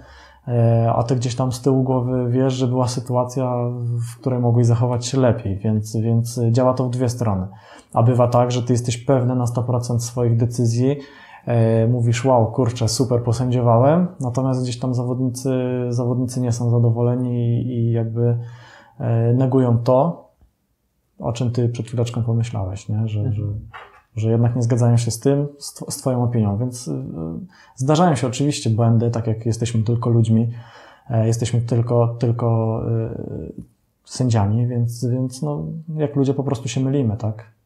E, a ty gdzieś tam z tyłu głowy wiesz, że była sytuacja, w której mogłeś zachować się lepiej, więc, więc działa to w dwie strony. A bywa tak, że ty jesteś pewny na 100% swoich decyzji, e, mówisz, wow, kurczę, super posędziowałem, natomiast gdzieś tam zawodnicy, zawodnicy nie są zadowoleni i, jakby e, negują to, o czym ty przed chwileczką pomyślałeś, nie? Że, mhm. że że jednak nie zgadzają się z tym, z, Twoją opinią. Więc y, zdarzają się oczywiście błędy, tak jak jesteśmy tylko ludźmi, e, jesteśmy tylko, tylko sędziami, więc, więc no, jak ludzie po prostu się mylimy, tak?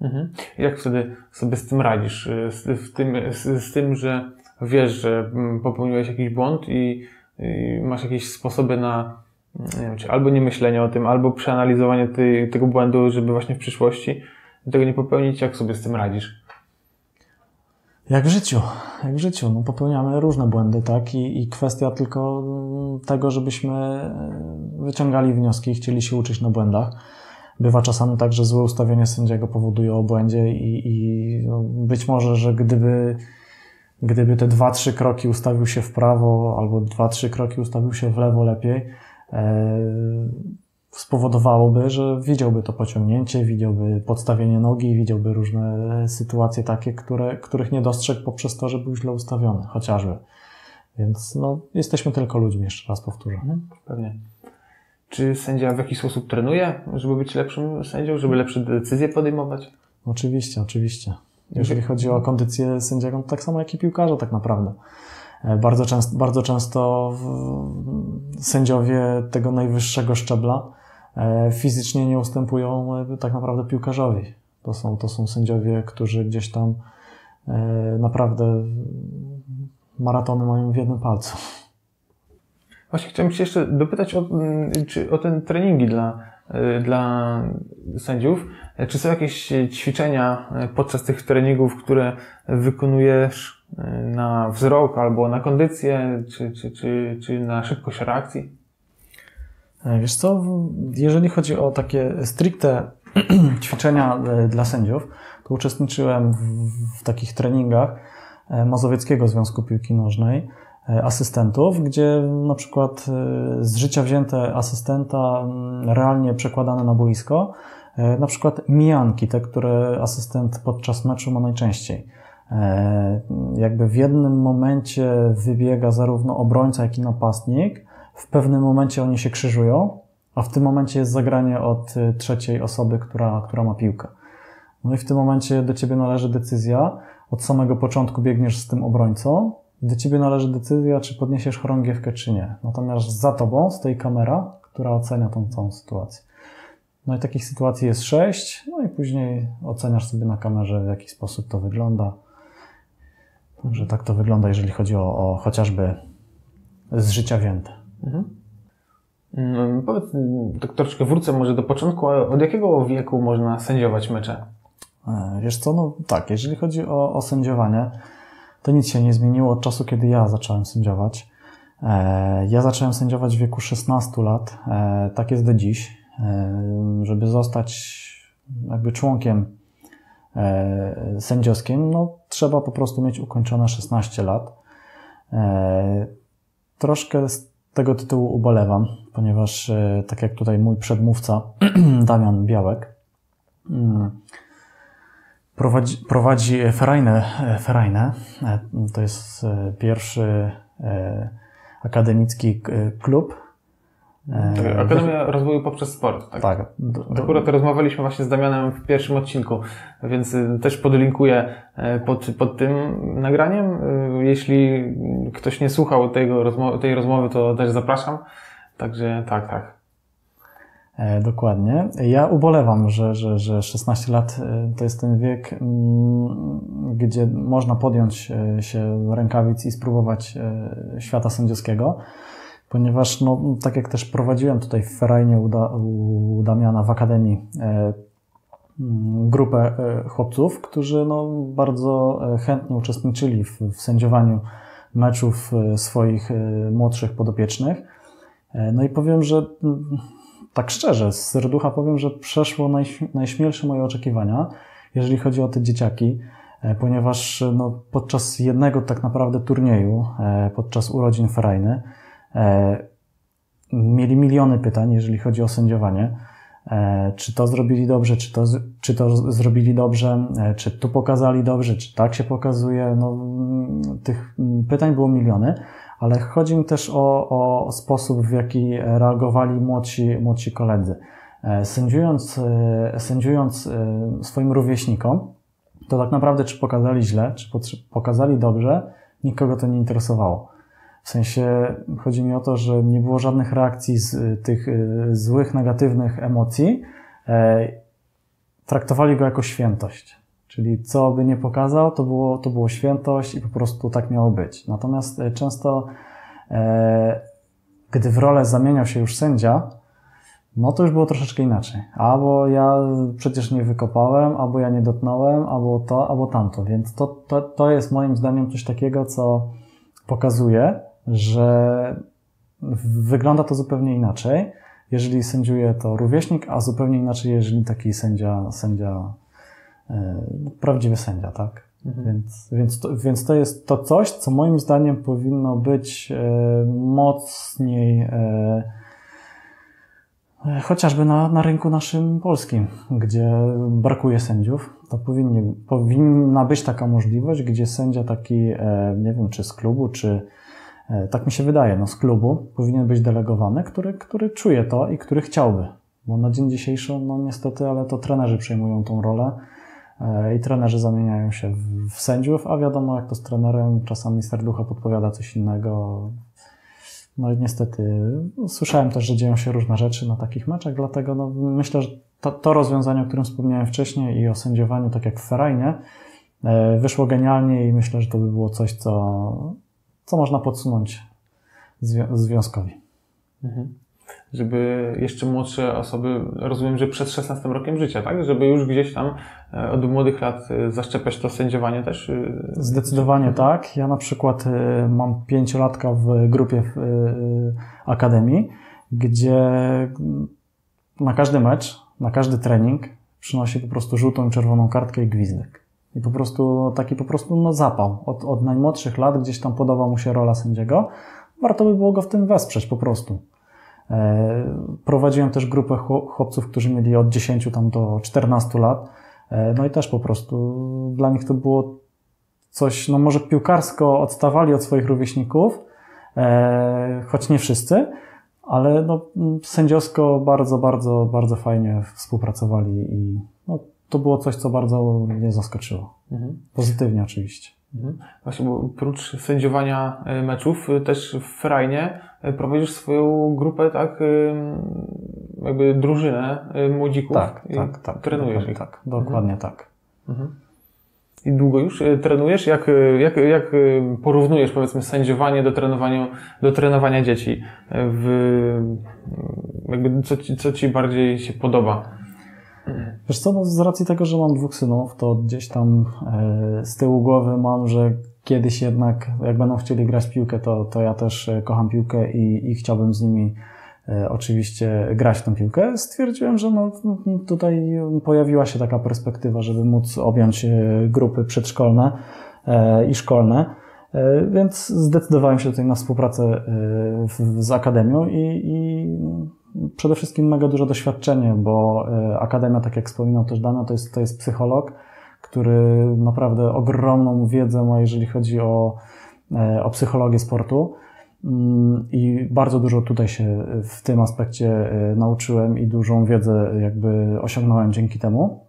Mhm. Jak wtedy sobie z tym radzisz? Z, w tym, z, z tym, że wiesz, że mm, popełniłeś jakiś błąd i, i masz jakieś sposoby na nie wiem, czy albo nie myślenie o tym, albo przeanalizowanie tej, tego błędu, żeby właśnie w przyszłości tego nie popełnić, jak sobie z tym radzisz? Jak w życiu, jak w życiu. No, popełniamy różne błędy, tak? I, I kwestia tylko tego, żebyśmy e, wyciągali wnioski i chcieli się uczyć na błędach. Bywa czasami tak, że złe ustawienie sędziego powoduje o błędzie i, i no, być może, że gdyby, gdyby te dwa, trzy kroki ustawił się w prawo albo dwa, trzy kroki ustawił się w lewo lepiej, e, spowodowałoby, że widziałby to pociągnięcie, widziałby podstawienie nogi, widziałby różne sytuacje takie, które, których nie dostrzegł poprzez to, że był źle ustawiony, chociażby. Więc no, jesteśmy tylko ludźmi, jeszcze raz powtórzę. Mhm, pewnie. Czy sędzia w jakiś sposób trenuje, żeby być lepszym sędzią, żeby lepsze decyzje podejmować? Oczywiście, oczywiście. Jeżeli chodzi o kondycję sędziego, to tak samo jak i piłkarza tak naprawdę. E, bardzo często, bardzo często sędziowie tego najwyższego szczebla E, fizycznie nie ustępują e, tak naprawdę piłkarzowi. To są, to są sędziowie, którzy gdzieś tam naprawdę maratony mają w jednym palcu. Właśnie chciałem się jeszcze dopytać o, mm, czy, o ten treningi dla, dla sędziów. Czy są jakieś ćwiczenia podczas tych treningów, które wykonujesz na wzrok albo na kondycję, czy, czy, czy, czy na szybkość reakcji? E, wiesz co, jeżeli chodzi o takie stricte ćwiczenia e, dla sędziów, to uczestniczyłem w, w takich treningach e, Mazowieckiego Związku Piłki Nożnej, asystentów, gdzie na przykład z życia wzięte asystenta realnie przekładane na boisko, na przykład mijanki, te, które asystent podczas meczu ma najczęściej. Jakby w jednym momencie wybiega zarówno obrońca, jak i napastnik, w pewnym momencie oni się krzyżują, a w tym momencie jest zagranie od trzeciej osoby, która, która ma piłkę. No i w tym momencie do ciebie należy decyzja, od samego początku biegniesz z tym obrońcą, do ciebie należy decyzja, czy podniesiesz chorągiewkę, czy nie. Natomiast za tobą stoi kamera, która ocenia tą całą sytuację. No i takich sytuacji jest sześć, no i później oceniasz sobie na kamerze, w jaki sposób to wygląda. Także tak to wygląda, jeżeli chodzi o, o chociażby z życia wzięte. Mhm. Mm, powiedz, tak troszkę wrócę może do początku. Od jakiego wieku można sędziować mecze? E, wiesz co, no tak, jeżeli chodzi o, o sędziowanie, to nic się nie zmieniło od czasu, kiedy ja zacząłem sędziować. E, ja zacząłem sędziować w wieku 16 lat, e, tak jest do dziś. Żeby zostać jakby członkiem sędziowskim, no trzeba po prostu mieć ukończone 16 lat. Troszkę tego tytułu ubolewam, ponieważ e, tak jak tutaj mój przedmówca Damian Białek mm, prowadzi, prowadzi Ferajne, Ferajne. E, to jest e, pierwszy akademicki klub E, tak, Akademia Rozwoju poprzez Sport. Tak. tak do, do... Akurat rozmawialiśmy właśnie z Damianem w pierwszym odcinku, więc też podlinkuję e, pod, pod tym nagraniem. Jeśli ktoś nie słuchał tego, tej rozmowy, to też zapraszam. Także tak, tak. E, dokładnie. Ja ubolewam, że, że, że 16 lat e, to jest ten wiek, mm, gdzie można podjąć e, się rękawic i spróbować świata sędziowskiego, ponieważ, no, tak jak też prowadziłem tutaj w Ferajnie u, da, u Damiana w Akademii mm, grupę chłopców, którzy no, bardzo chętnie uczestniczyli w, w sędziowaniu meczów swoich młodszych podopiecznych. No i powiem, że mm, tak szczerze, z serducha powiem, że przeszło najśmielsze moje oczekiwania, jeżeli chodzi o te dzieciaki, e, ponieważ no, podczas jednego tak naprawdę turnieju, e, podczas urodzin Ferajny, e, mieli miliony pytań, jeżeli chodzi o sędziowanie. Czy to zrobili dobrze, czy to, czy to zrobili dobrze, czy tu pokazali dobrze, czy tak się pokazuje. No, tych pytań było miliony, ale chodzi mi też o, o sposób, w jaki reagowali młodsi, młodsi koledzy. E, sędziując, e, sędziując e, swoim rówieśnikom, to tak naprawdę, czy pokazali źle, czy pokazali dobrze, nikogo to nie interesowało. W sensie chodzi mi o to, że nie było żadnych reakcji z tych złych, negatywnych emocji. Traktowali go jako świętość. Czyli co by nie pokazał, to było, to było świętość i po prostu tak miało być. Natomiast e, często, e, gdy w rolę zamieniał się już sędzia, no to już było troszeczkę inaczej. Albo ja przecież nie wykopałem, albo ja nie dotknąłem, albo to, albo tamto. Więc to, to, to jest moim zdaniem coś takiego, co pokazuje, że wygląda to zupełnie inaczej, jeżeli sędziuje to rówieśnik, a zupełnie inaczej, jeżeli taki sędzia, sędzia prawdziwy sędzia, tak? Mhm. Więc, więc, to, więc to jest to coś, co moim zdaniem powinno być e, mocniej e, chociażby na, na rynku naszym polskim, gdzie brakuje sędziów, to powinni, powinna być taka możliwość, gdzie sędzia taki, nie wiem, czy z klubu, czy tak mi się wydaje, no z klubu powinien być delegowany, który, który czuje to i który chciałby. Bo na dzień dzisiejszy, no niestety, ale to trenerzy przejmują tą rolę E, i trenerzy zamieniają się w sędziów, a wiadomo, jak to z trenerem, czasami serducha podpowiada coś innego. No i niestety słyszałem też, że dzieją się różne rzeczy na takich meczach, dlatego no, myślę, że to, to rozwiązanie, o którym wspomniałem wcześniej i o sędziowaniu, tak jak w Ferajnie, e, wyszło genialnie i myślę, że to by było coś, co, co można podsunąć związkowi. Mhm żeby jeszcze młodsze osoby, rozumiem, że przed 16 rokiem życia, tak? Żeby już gdzieś tam e, od młodych lat e, zaszczepiać to sędziowanie też? E, Zdecydowanie tak. Ja na przykład mam pięciolatka w grupie w akademii, gdzie na każdy mecz, na każdy trening przynosi po prostu żółtą i czerwoną kartkę i gwizdek. I po prostu taki po prostu no zapał. Od, od najmłodszych lat gdzieś tam podoba mu się rola sędziego. Warto by było go w tym wesprzeć po prostu. E, prowadziłem też grupę chłopców, którzy mieli od 10 tam do 14 lat. E, no i też po prostu dla nich to było coś, no może piłkarsko odstawali od swoich rówieśników, e, choć nie wszyscy, ale no, sędziowsko bardzo, bardzo, bardzo fajnie współpracowali i no, to było coś, co bardzo mnie zaskoczyło. Mhm. Pozytywnie oczywiście. Mhm. Właśnie, bo oprócz sędziowania e, meczów, też w Frajnie prowadzisz swoją grupę, tak, jakby drużynę młodzików. Tak, tak, tak. Trenujesz ich. Tak, dokładnie mhm. tak. Mhm. I długo już trenujesz? Jak, jak, jak porównujesz, powiedzmy, sędziowanie do trenowania, do trenowania dzieci? W, jakby co, ci, co ci bardziej się podoba? Wiesz co, no z racji tego, że mam dwóch synów, to gdzieś tam e, z tyłu głowy mam, że kiedyś jednak, jak będą chcieli grać piłkę, to, to ja też e, kocham piłkę i, i chciałbym z nimi e, oczywiście grać w tę piłkę. Stwierdziłem, że no, tutaj pojawiła się taka perspektywa, żeby móc objąć grupy przedszkolne i szkolne. Więc zdecydowałem się tutaj na współpracę z Akademią i, i przede wszystkim mega duże doświadczenie, bo e, Akademia, tak jak wspominał też Dana, to jest, to jest psycholog, który naprawdę ogromną wiedzę ma, jeżeli chodzi o, e, o psychologię sportu. Mm, I bardzo dużo tutaj się w tym aspekcie e, nauczyłem i dużą wiedzę jakby osiągnąłem dzięki temu.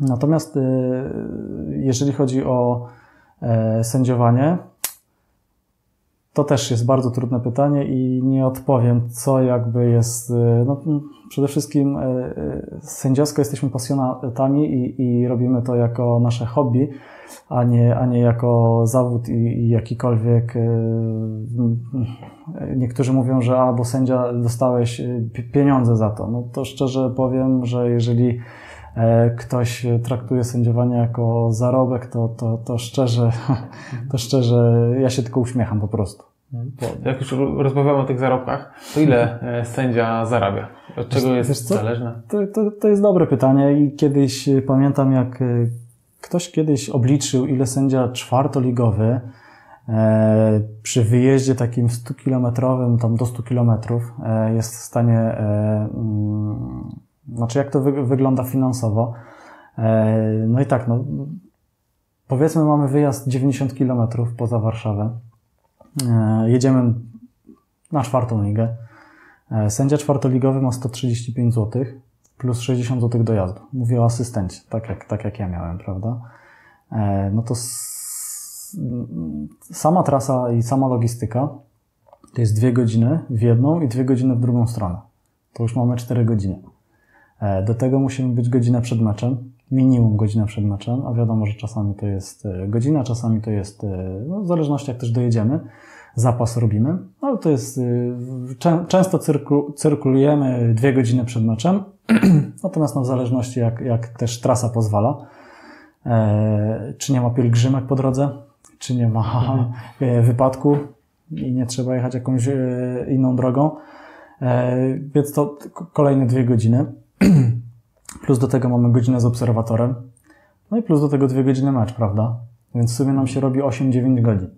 Natomiast jeżeli chodzi o sędziowanie, to też jest bardzo trudne pytanie i nie odpowiem, co jakby jest. No, przede wszystkim sędziowsko jesteśmy pasjonatami i, i robimy to jako nasze hobby a nie, a nie jako zawód i, i jakikolwiek. Niektórzy mówią, że albo sędzia dostałeś pieniądze za to. No to szczerze powiem, że jeżeli ktoś traktuje sędziowanie jako zarobek, to, to, to szczerze, to szczerze ja się tylko uśmiecham po prostu. Jak już rozmawiamy o tych zarobkach, to ile sędzia zarabia? Od czego jest zależne? To, to, to jest dobre pytanie i kiedyś pamiętam, jak Ktoś kiedyś obliczył, ile sędzia czwartoligowy e, przy wyjeździe takim 100-kilometrowym, tam do 100 kilometrów, e, jest w stanie, e, mm, znaczy jak to wygląda finansowo. No i tak, no, powiedzmy mamy wyjazd 90 kilometrów poza Warszawę. Jedziemy na czwartą ligę. Sędzia czwartoligowy ma 135 złotych plus 60 zł dojazdu. Mówię o asystencie, tak jak, tak jak ja miałem, prawda? E, no to sama trasa i sama logistyka to jest dwie godziny w jedną i dwie godziny w drugą stronę. To już mamy 4 godziny. E, do tego musimy być godzinę przed meczem, minimum godzinę przed meczem, a wiadomo, że czasami to jest e, godzina, czasami to jest, no, w zależności jak też dojedziemy zapas robimy, ale to jest, często cyrkulujemy dwie godziny przed meczem, natomiast no w zależności jak, jak też trasa pozwala, e, czy nie ma pielgrzymek po drodze, czy nie ma mhm. e, wypadku i nie trzeba jechać jakąś e, inną drogą, więc to kolejne dwie godziny. Plus do tego mamy godzinę z obserwatorem. No i plus do tego dwie godziny mecz, prawda? Więc w sumie nam się robi 8-9 godzin.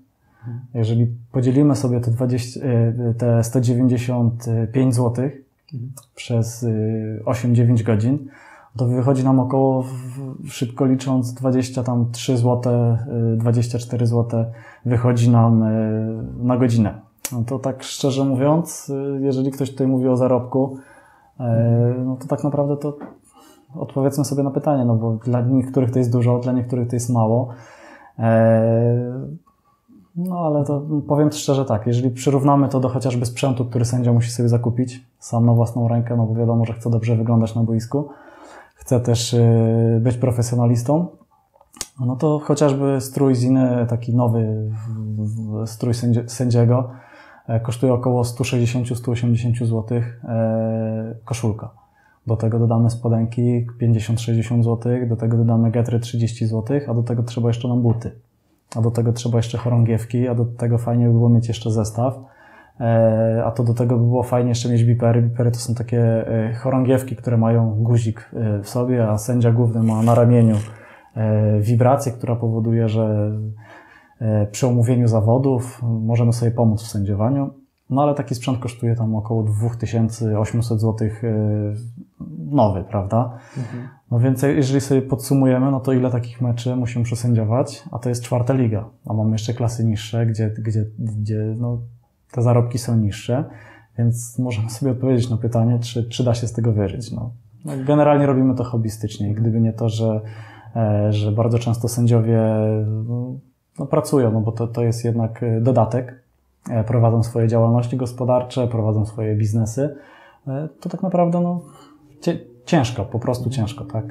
Jeżeli podzielimy sobie te, 20, e, te 195 zł przez 8-9 e, godzin, to wychodzi nam około, szybko licząc, 23 zł, 24 zł wychodzi nam e, na godzinę. No to tak szczerze mówiąc, jeżeli ktoś tutaj mówi o zarobku, no to tak naprawdę to odpowiedzmy sobie na pytanie, no bo dla niektórych to jest dużo, dla niektórych to jest mało. No ale to powiem szczerze tak, jeżeli przyrównamy to do chociażby sprzętu, który sędzia musi sobie zakupić sam na własną rękę, no bo wiadomo, że chce dobrze wyglądać na boisku, chce też y, być profesjonalistą, no to chociażby strój Ziny, taki nowy strój sędziego, e, kosztuje około 160-180 zł e, koszulka. Do tego dodamy spodenki 50-60 zł, do tego dodamy getry 30 zł, a do tego trzeba jeszcze nam buty a do tego trzeba jeszcze chorągiewki, a do tego fajnie by było mieć jeszcze zestaw. E, a to do tego by było fajnie jeszcze mieć bipery. Bipery to są takie e, chorągiewki, które mają guzik e, w sobie, a sędzia główny ma na ramieniu wibrację, która powoduje, że przy omówieniu zawodów możemy sobie pomóc w sędziowaniu. No ale taki sprzęt kosztuje tam około 2800 zł nowy, prawda? Mhm. No więc jeżeli sobie podsumujemy, no to ile takich meczy musimy przesędziować, a to jest czwarta liga, a mamy jeszcze klasy niższe, gdzie, gdzie, gdzie no, te zarobki są niższe, więc możemy sobie odpowiedzieć na pytanie, czy, czy da się z tego wyżyć. No. no generalnie robimy to hobbystycznie i gdyby nie to, że, e, że bardzo często sędziowie no, pracują, no bo to, to jest jednak dodatek, e, prowadzą swoje działalności gospodarcze, prowadzą swoje biznesy, e, to tak naprawdę no, ciężko, po prostu ciężko, tak.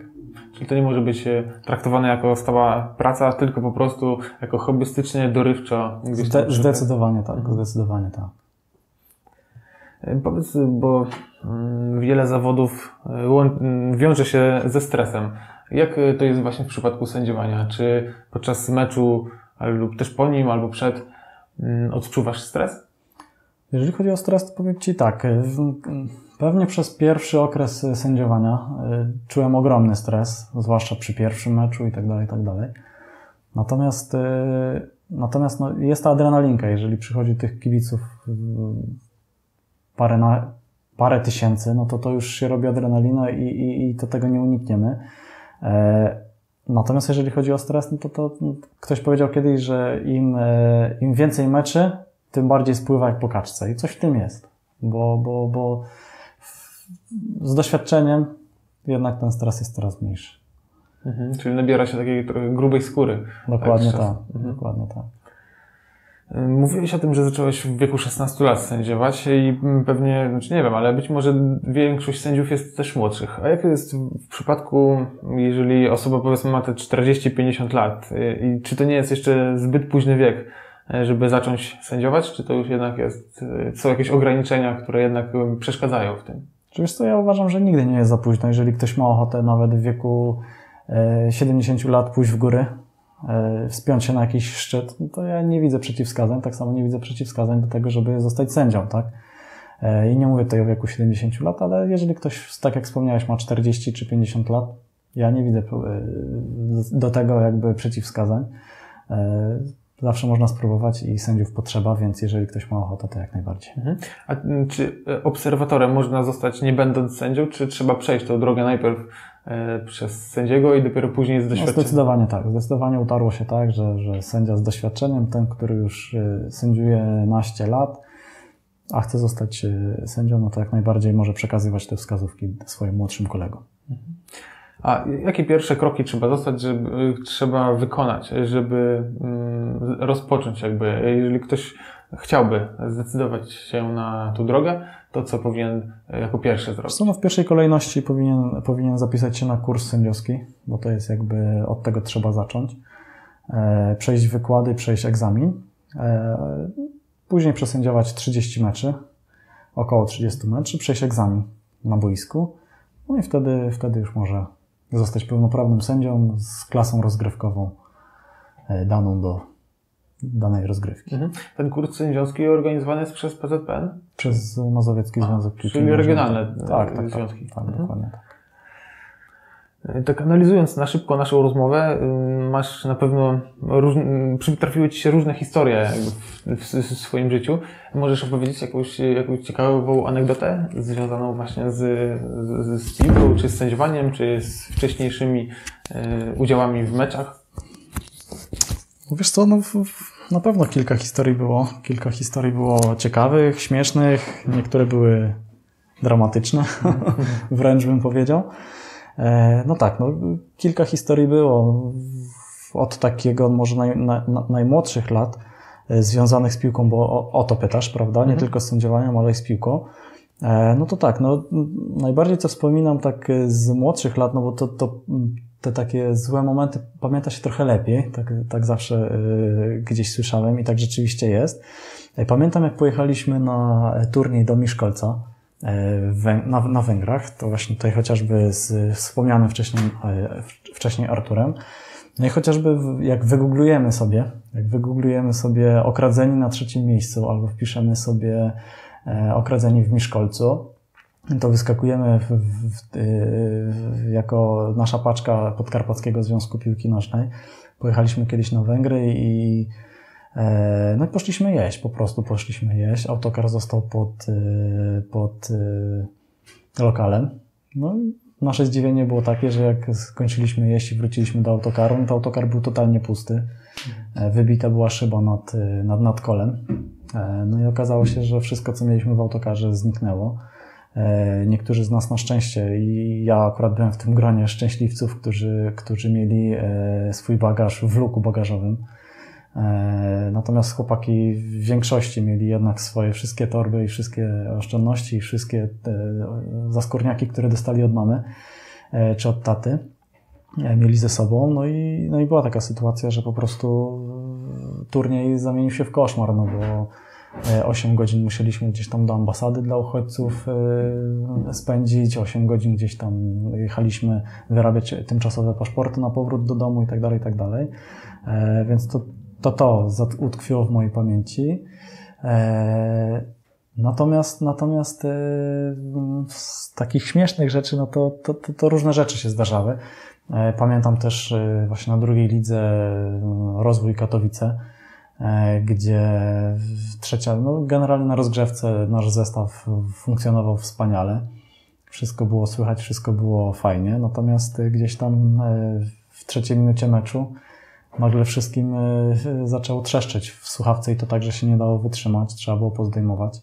Czyli to nie może być e, traktowane jako stała praca, tylko po prostu jako hobbystycznie, dorywczo. Zde zdecydowanie tak, mhm. zdecydowanie tak. Powiedz, bo mm, wiele zawodów mm, wiąże się ze stresem. Jak to jest właśnie w przypadku sędziowania? Czy podczas meczu lub też po nim, albo przed mm, odczuwasz stres? Jeżeli chodzi o stres, to powiem Ci tak. Pewnie przez pierwszy okres sędziowania y, czułem ogromny stres, zwłaszcza przy pierwszym meczu i tak dalej, tak dalej. Natomiast, y, natomiast no, jest ta adrenalinka, jeżeli przychodzi tych kibiców y, parę, na, parę tysięcy, no to to już się robi adrenalina i, i, i to tego nie unikniemy. Natomiast jeżeli chodzi o stres, no to, to ktoś powiedział kiedyś, że im, e, im więcej meczy, tym bardziej spływa jak po kaczce. I coś w tym jest. Bo, bo, bo z doświadczeniem jednak ten stres jest coraz mniejszy. Mhm, czyli nabiera się takiej grubej skóry. Dokładnie tak. Mhm. Dokładnie tak. Mówiłeś o tym, że zacząłeś w wieku 16 lat sędziować i pewnie, znaczy nie wiem, ale być może większość sędziów jest też młodszych. A jak jest w przypadku, jeżeli osoba powiedzmy ma te 40-50 lat i czy to nie jest jeszcze zbyt późny wiek, żeby zacząć sędziować, czy to już jednak jest, są jakieś ograniczenia, które jednak przeszkadzają w tym? Wiesz co, ja uważam, że nigdy nie jest za późno, jeżeli ktoś ma ochotę nawet w wieku 70 e, lat pójść w góry, e, wspiąć się na jakiś szczyt, no to ja nie widzę przeciwwskazań, tak samo nie widzę przeciwwskazań do tego, żeby zostać sędzią, tak? E, I nie mówię tutaj o wieku 70 lat, ale jeżeli ktoś, tak jak wspomniałeś, ma 40 czy 50 lat, ja nie widzę do tego jakby przeciwwskazań. Zawsze można spróbować i sędziów potrzeba, więc jeżeli ktoś ma ochotę, to jak najbardziej. Mhm. A czy obserwatorem można zostać nie będąc sędzią, czy trzeba przejść tą drogę najpierw E, przez sędziego i dopiero później z no, doświadczeniem. No zdecydowanie tak. Zdecydowanie utarło się tak, że, że sędzia z doświadczeniem, ten, który już e, sędziuje naście lat, a chce zostać e, sędzią, no to jak najbardziej może przekazywać te wskazówki swoim młodszym kolegom. A jakie pierwsze kroki trzeba zostać, żeby, trzeba wykonać, żeby mm, rozpocząć jakby, jeżeli ktoś chciałby zdecydować się na tą drogę, to co powinien e, jako pierwszy zrobić? No w pierwszej kolejności powinien, powinien zapisać się na kurs sędziowski, bo to jest jakby od tego trzeba zacząć. E, przejść wykłady, przejść egzamin. E, później przesędziować 30 meczy, około 30 meczy, przejść egzamin na boisku. No i wtedy, wtedy już może zostać pełnoprawnym sędzią z klasą rozgrywkową daną do danej rozgrywki. Mhm. Ten kurs sędziowski organizowany jest przez PZPN? Przez Mazowiecki Związek Piłki Czyli regionalne tak, tak, tak, związki. Tak, tak mhm. dokładnie tak. Tak analizując na szybko naszą rozmowę, y, masz na pewno przytrafiły Ci się różne historie w, swoim życiu. Możesz opowiedzieć jakąś, jakąś ciekawą anegdotę związaną właśnie z, z, z piłką, czy z sędziowaniem, czy z wcześniejszymi udziałami w meczach? Wiesz co, no, na pewno kilka historii było. Kilka historii było ciekawych, śmiesznych, niektóre były dramatyczne, wręcz bym powiedział. E, no tak, no, kilka historii było od takiego może naj, na, najmłodszych lat e, związanych z piłką, bo o, o to pytasz, prawda? Nie mhm. tylko z sędziowaniem, ale i z piłką. E, no to tak, no najbardziej co wspominam tak z młodszych lat, no bo to, to te takie złe momenty pamięta się trochę lepiej, tak, tak zawsze y, gdzieś słyszałem i tak rzeczywiście jest. E, pamiętam jak pojechaliśmy na turniej do Miszkolca e, na, Węgrach, to właśnie tutaj chociażby z wspomnianym wcześniej, e, wcześniej Arturem. No i chociażby jak wygooglujemy sobie, jak wygooglujemy sobie okradzeni na trzecim miejscu albo wpiszemy sobie okradzeni w Miszkolcu, to wyskakujemy w, w, w, jako nasza paczka Podkarpackiego Związku Piłki Nożnej. Pojechaliśmy kiedyś na Węgry i e, no i poszliśmy jeść, po prostu poszliśmy jeść. Autokar został pod, e, pod e, lokalem. No nasze zdziwienie było takie, że jak skończyliśmy jeść i wróciliśmy do autokaru, no to autokar był totalnie pusty. Wybita była szyba nad, nad, nad kolem. No i okazało się, że wszystko, co mieliśmy w autokarze zniknęło. E, niektórzy z nas na szczęście i ja akurat byłem w tym gronie szczęśliwców, którzy, którzy mieli e, swój bagaż w luku bagażowym. E, natomiast chłopaki w większości mieli jednak swoje wszystkie torby i wszystkie oszczędności i wszystkie zaskórniaki, które dostali od mamy czy od taty, mieli ze sobą. No i, no i była taka sytuacja, że po prostu turniej zamienił się w koszmar, no bo 8 e, godzin musieliśmy gdzieś tam do ambasady dla uchodźców e, spędzić, 8 godzin gdzieś tam jechaliśmy wyrabiać tymczasowe paszporty na powrót do domu i tak dalej, i tak dalej. E, więc to to, to utkwiło w mojej pamięci. Natomiast, natomiast z takich śmiesznych rzeczy, no to, to, to, to różne rzeczy się zdarzały. Pamiętam też właśnie na drugiej lidze rozwój Katowice gdzie trzecia, no generalnie na rozgrzewce nasz zestaw funkcjonował wspaniale. Wszystko było słychać, wszystko było fajnie, natomiast gdzieś tam e, w trzeciej minucie meczu nagle wszystkim e, zaczęło trzeszczeć w słuchawce i to tak, że się nie dało wytrzymać, trzeba było pozdejmować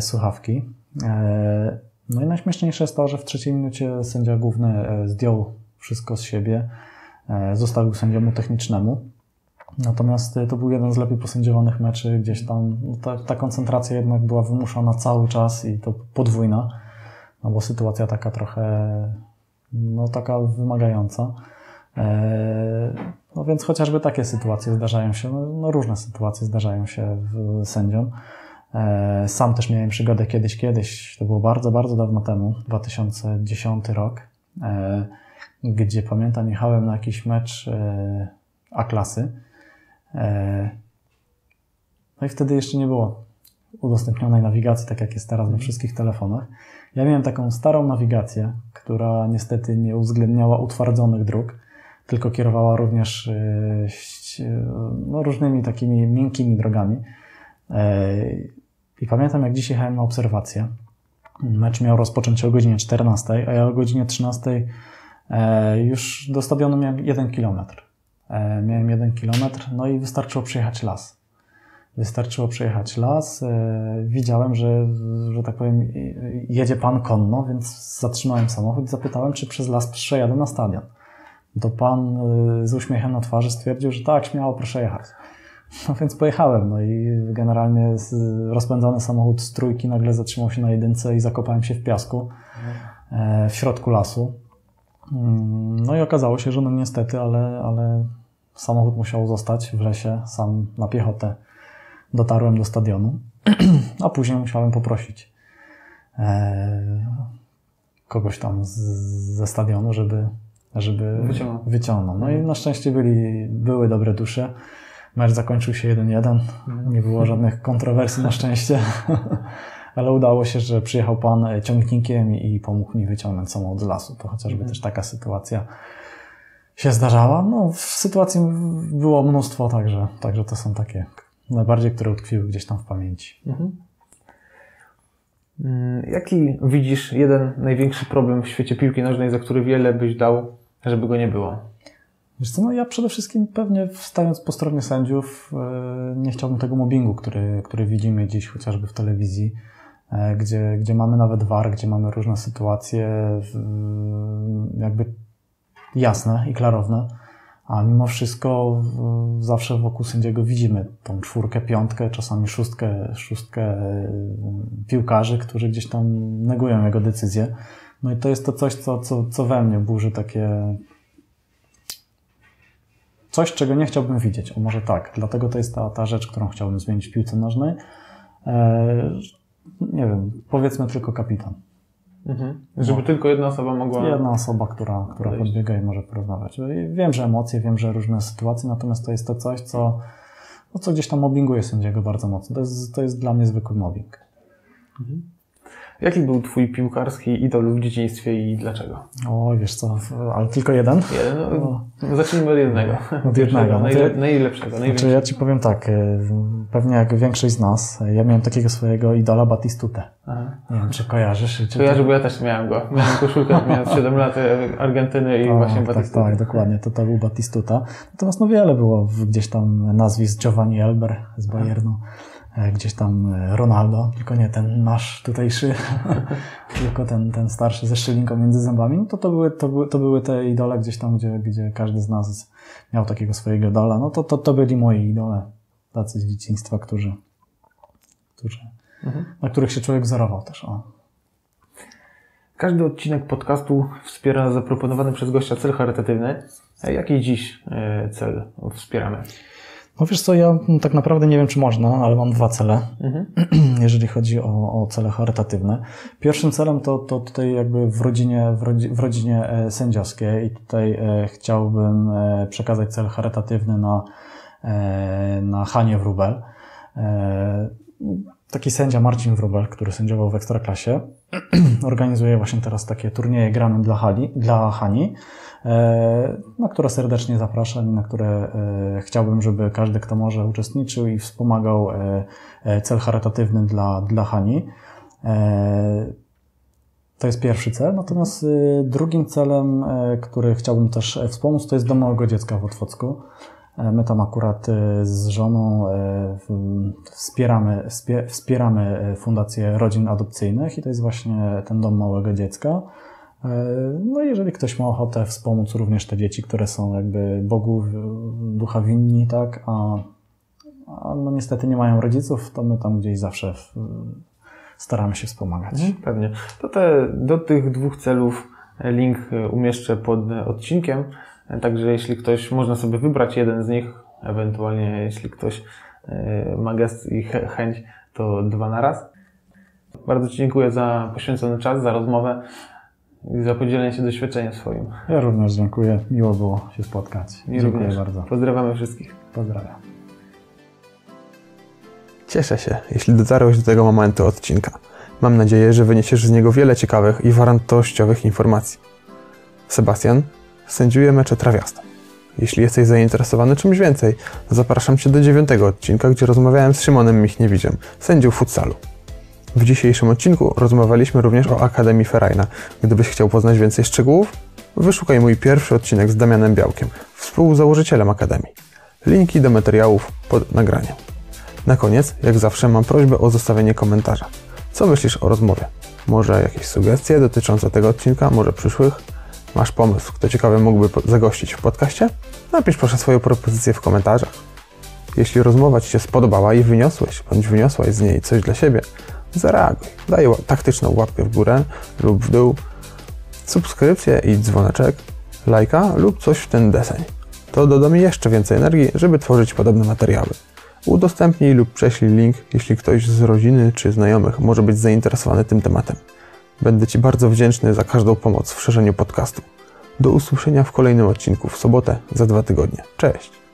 słuchawki. No i najśmieszniejsze jest to, że w trzeciej minucie sędzia główny zdjął wszystko z siebie, zostawił sędziemu technicznemu Natomiast y, to był jeden z lepiej posędziowanych meczy, gdzieś tam no ta, ta koncentracja jednak była wymuszona cały czas i to podwójna, no bo sytuacja taka trochę, no taka wymagająca. E, no więc chociażby takie sytuacje zdarzają się, no, no różne sytuacje zdarzają się sędziom. E, sam też miałem przygodę kiedyś, kiedyś, to było bardzo, bardzo dawno temu, 2010 rok, e, gdzie pamiętam jechałem na jakiś mecz A-klasy. No i wtedy jeszcze nie było udostępnionej nawigacji, tak jak jest teraz we wszystkich telefonach. Ja miałem taką starą nawigację, która niestety nie uwzględniała utwardzonych dróg tylko kierowała również e, no, różnymi takimi miękkimi drogami. E, I pamiętam, jak dziś jechałem na obserwację. Mecz miał rozpocząć się o godzinie 14, a ja o godzinie 13 e, już do stadionu miałem 1 km. Miałem 1 km, no i wystarczyło przejechać las. Wystarczyło przejechać las. Widziałem, że, że tak powiem, jedzie pan konno, więc zatrzymałem samochód i zapytałem, czy przez las przejadę na stadion to pan z uśmiechem na twarzy stwierdził, że tak, śmiało, proszę jechać. No więc pojechałem, no i generalnie rozpędzony samochód z trójki nagle zatrzymał się na jedynce i zakopałem się w piasku e, w środku lasu. Mm, no i okazało się, że no niestety, ale, ale samochód musiał zostać w lesie, sam na piechotę dotarłem do stadionu, a później musiałem poprosić e, kogoś tam z, ze stadionu, żeby żeby wyciągnął. wyciągnął. No i na szczęście byli, były dobre dusze. Mecz zakończył się 1-1. Nie było żadnych kontrowersji na szczęście. Ale udało się, że przyjechał pan ciągnikiem i pomógł mi wyciągnąć samochód z lasu. To chociażby mhm. też taka sytuacja się zdarzała. No, w sytuacji było mnóstwo, także, także to są takie najbardziej, które utkwiły gdzieś tam w pamięci. Mhm. Mm, jaki widzisz jeden największy problem w świecie piłki nożnej, za który wiele byś dał żeby go nie było? Wiesz co, no ja przede wszystkim pewnie stając po stronie sędziów e, nie chciałbym tego mobbingu, który, który widzimy dziś chociażby w telewizji, e, gdzie, gdzie mamy nawet war, gdzie mamy różne sytuacje jakby jasne i klarowne, a mimo wszystko zawsze wokół sędziego widzimy tą czwórkę, piątkę, czasami szóstkę, szóstkę e, piłkarzy, którzy gdzieś tam negują jego decyzje. No i to jest to coś, co, co, co we mnie burzy takie. Coś, czego nie chciałbym widzieć. O może tak. Dlatego to jest ta, ta rzecz, którą chciałbym zmienić w piłce nożnej. Nie wiem, powiedzmy tylko kapitan. Mhm. Żeby no. tylko jedna osoba mogła. Jedna osoba, która, która podbiega i może porozmawiać. Wiem, że emocje, wiem, że różne sytuacje, natomiast to jest to coś, co, no, co gdzieś tam mobbinguje sędziego bardzo mocno. To jest, to jest dla mnie zwykły mobbing. Mhm. Jaki był twój piłkarski idol w dzieciństwie i dlaczego? O, wiesz co, ale tylko jeden? Jeden, no, no. Zacznijmy od jednego. Od jednego. No najle, najlepszego, Znaczy ja ci powiem tak, e, pewnie jak większość z nas, ja miałem takiego swojego idola Batistutę. Aha. Nie wiem, czy kojarzysz? Czy Kojarzę, bo ja też miałem go. Miałem koszulkę, miałem 7 lat e, Argentyny i o, właśnie tak, Batistuta. Tak, tak, dokładnie, to, to był Batistuta. Natomiast no wiele było gdzieś tam nazwisk Giovanni Elber z Bayernu. Aha. E, gdzieś tam e, Ronaldo, tylko nie ten nasz tutejszy, tylko ten, ten starszy ze szczelinką między zębami, no to to były, to były, to były te idole gdzieś tam, gdzie, gdzie każdy z nas miał takiego swojego idola, no to, to, to byli moi idole, tacy z dzieciństwa, którzy, którzy mhm. na których się człowiek wzorował też. O. Każdy odcinek podcastu wspiera zaproponowany przez gościa cel charytatywny. Jaki dziś e, cel wspieramy? No wiesz co, ja tak naprawdę nie wiem, czy można, ale mam dwa cele, mhm. jeżeli chodzi o, o cele charytatywne. Pierwszym celem to, to tutaj jakby w rodzinie, w, rodzi, w rodzinie e, sędziowskiej i tutaj e, chciałbym e, przekazać cel charytatywny na, na Hanie Wrubel. Taki sędzia Marcin Wrubel, który sędziował w Ekstraklasie, organizuje właśnie teraz takie turnieje gramy dla, Hali, dla Hani. E, na które serdecznie zapraszam i na które e, chciałbym, żeby każdy, kto może, uczestniczył i wspomagał e, cel charytatywny dla, dla Hani. To jest pierwszy cel. Natomiast drugim celem, który chciałbym też wspomóc, to jest Dom Małego Dziecka w Otwocku. My tam akurat z żoną wspieramy, wspieramy Fundację Rodzin Adopcyjnych i to jest właśnie ten Dom Małego Dziecka. E, no jeżeli ktoś ma ochotę wspomóc również te dzieci, które są jakby Bogu ducha winni, tak, a, a no niestety nie mają rodziców, to my tam gdzieś zawsze w, staramy się wspomagać. Mhm, Pewnie. To te, do tych dwóch celów link e, umieszczę pod odcinkiem. E, Także jeśli ktoś, można sobie wybrać jeden z nich, ewentualnie jeśli ktoś ma gest i chę- chęć, to dwa na raz. Bardzo Ci dziękuję za poświęcony czas, za rozmowę i za podzielenie się doświadczeniem swoim. Ja również dziękuję. Miło było się spotkać. Mi dziękuję również. bardzo. Pozdrawiamy wszystkich. Pozdrawiam. Cieszę się, jeśli dotarłeś do tego momentu odcinka. Mam nadzieję, że wyniesiesz z niego wiele ciekawych i wartościowych informacji. Sebastian sędziuje mecze trawiaste. Jeśli jesteś zainteresowany czymś więcej, zapraszam Cię do dziewiątego odcinka, gdzie rozmawiałem z Szymonem Michniewiczem, sędzią futsalu. W dzisiejszym odcinku rozmawialiśmy również o Akademii Ferajna. Gdybyś chciał poznać więcej szczegółów, wyszukaj mój pierwszy odcinek z Damianem Białkiem, współzałożycielem Akademii. Linki do materiałów pod nagraniem. Na koniec, jak zawsze, mam prośbę o zostawienie komentarza. Co myślisz o rozmowie? Może jakieś sugestie dotyczące tego odcinka, może przyszłych? Masz pomysł, kto ciekawy mógłby zagościć w podcaście? Napisz proszę swoją propozycję w komentarzach. Jeśli rozmowa Ci się spodobała i wyniosłeś bądź wyniosłaś z niej coś dla siebie, zareaguj. Daj taktyczną łapkę w górę lub w dół, subskrypcję i dzwoneczek, lajka lub coś w ten deseń. To doda mi jeszcze więcej energii, żeby tworzyć podobne materiały. Udostępnij lub prześlij link, jeśli ktoś z rodziny czy znajomych może być zainteresowany tym tematem. Będę Ci bardzo wdzięczny za każdą pomoc w szerzeniu podcastu. Do usłyszenia w kolejnym odcinku w sobotę za dwa tygodnie. Cześć!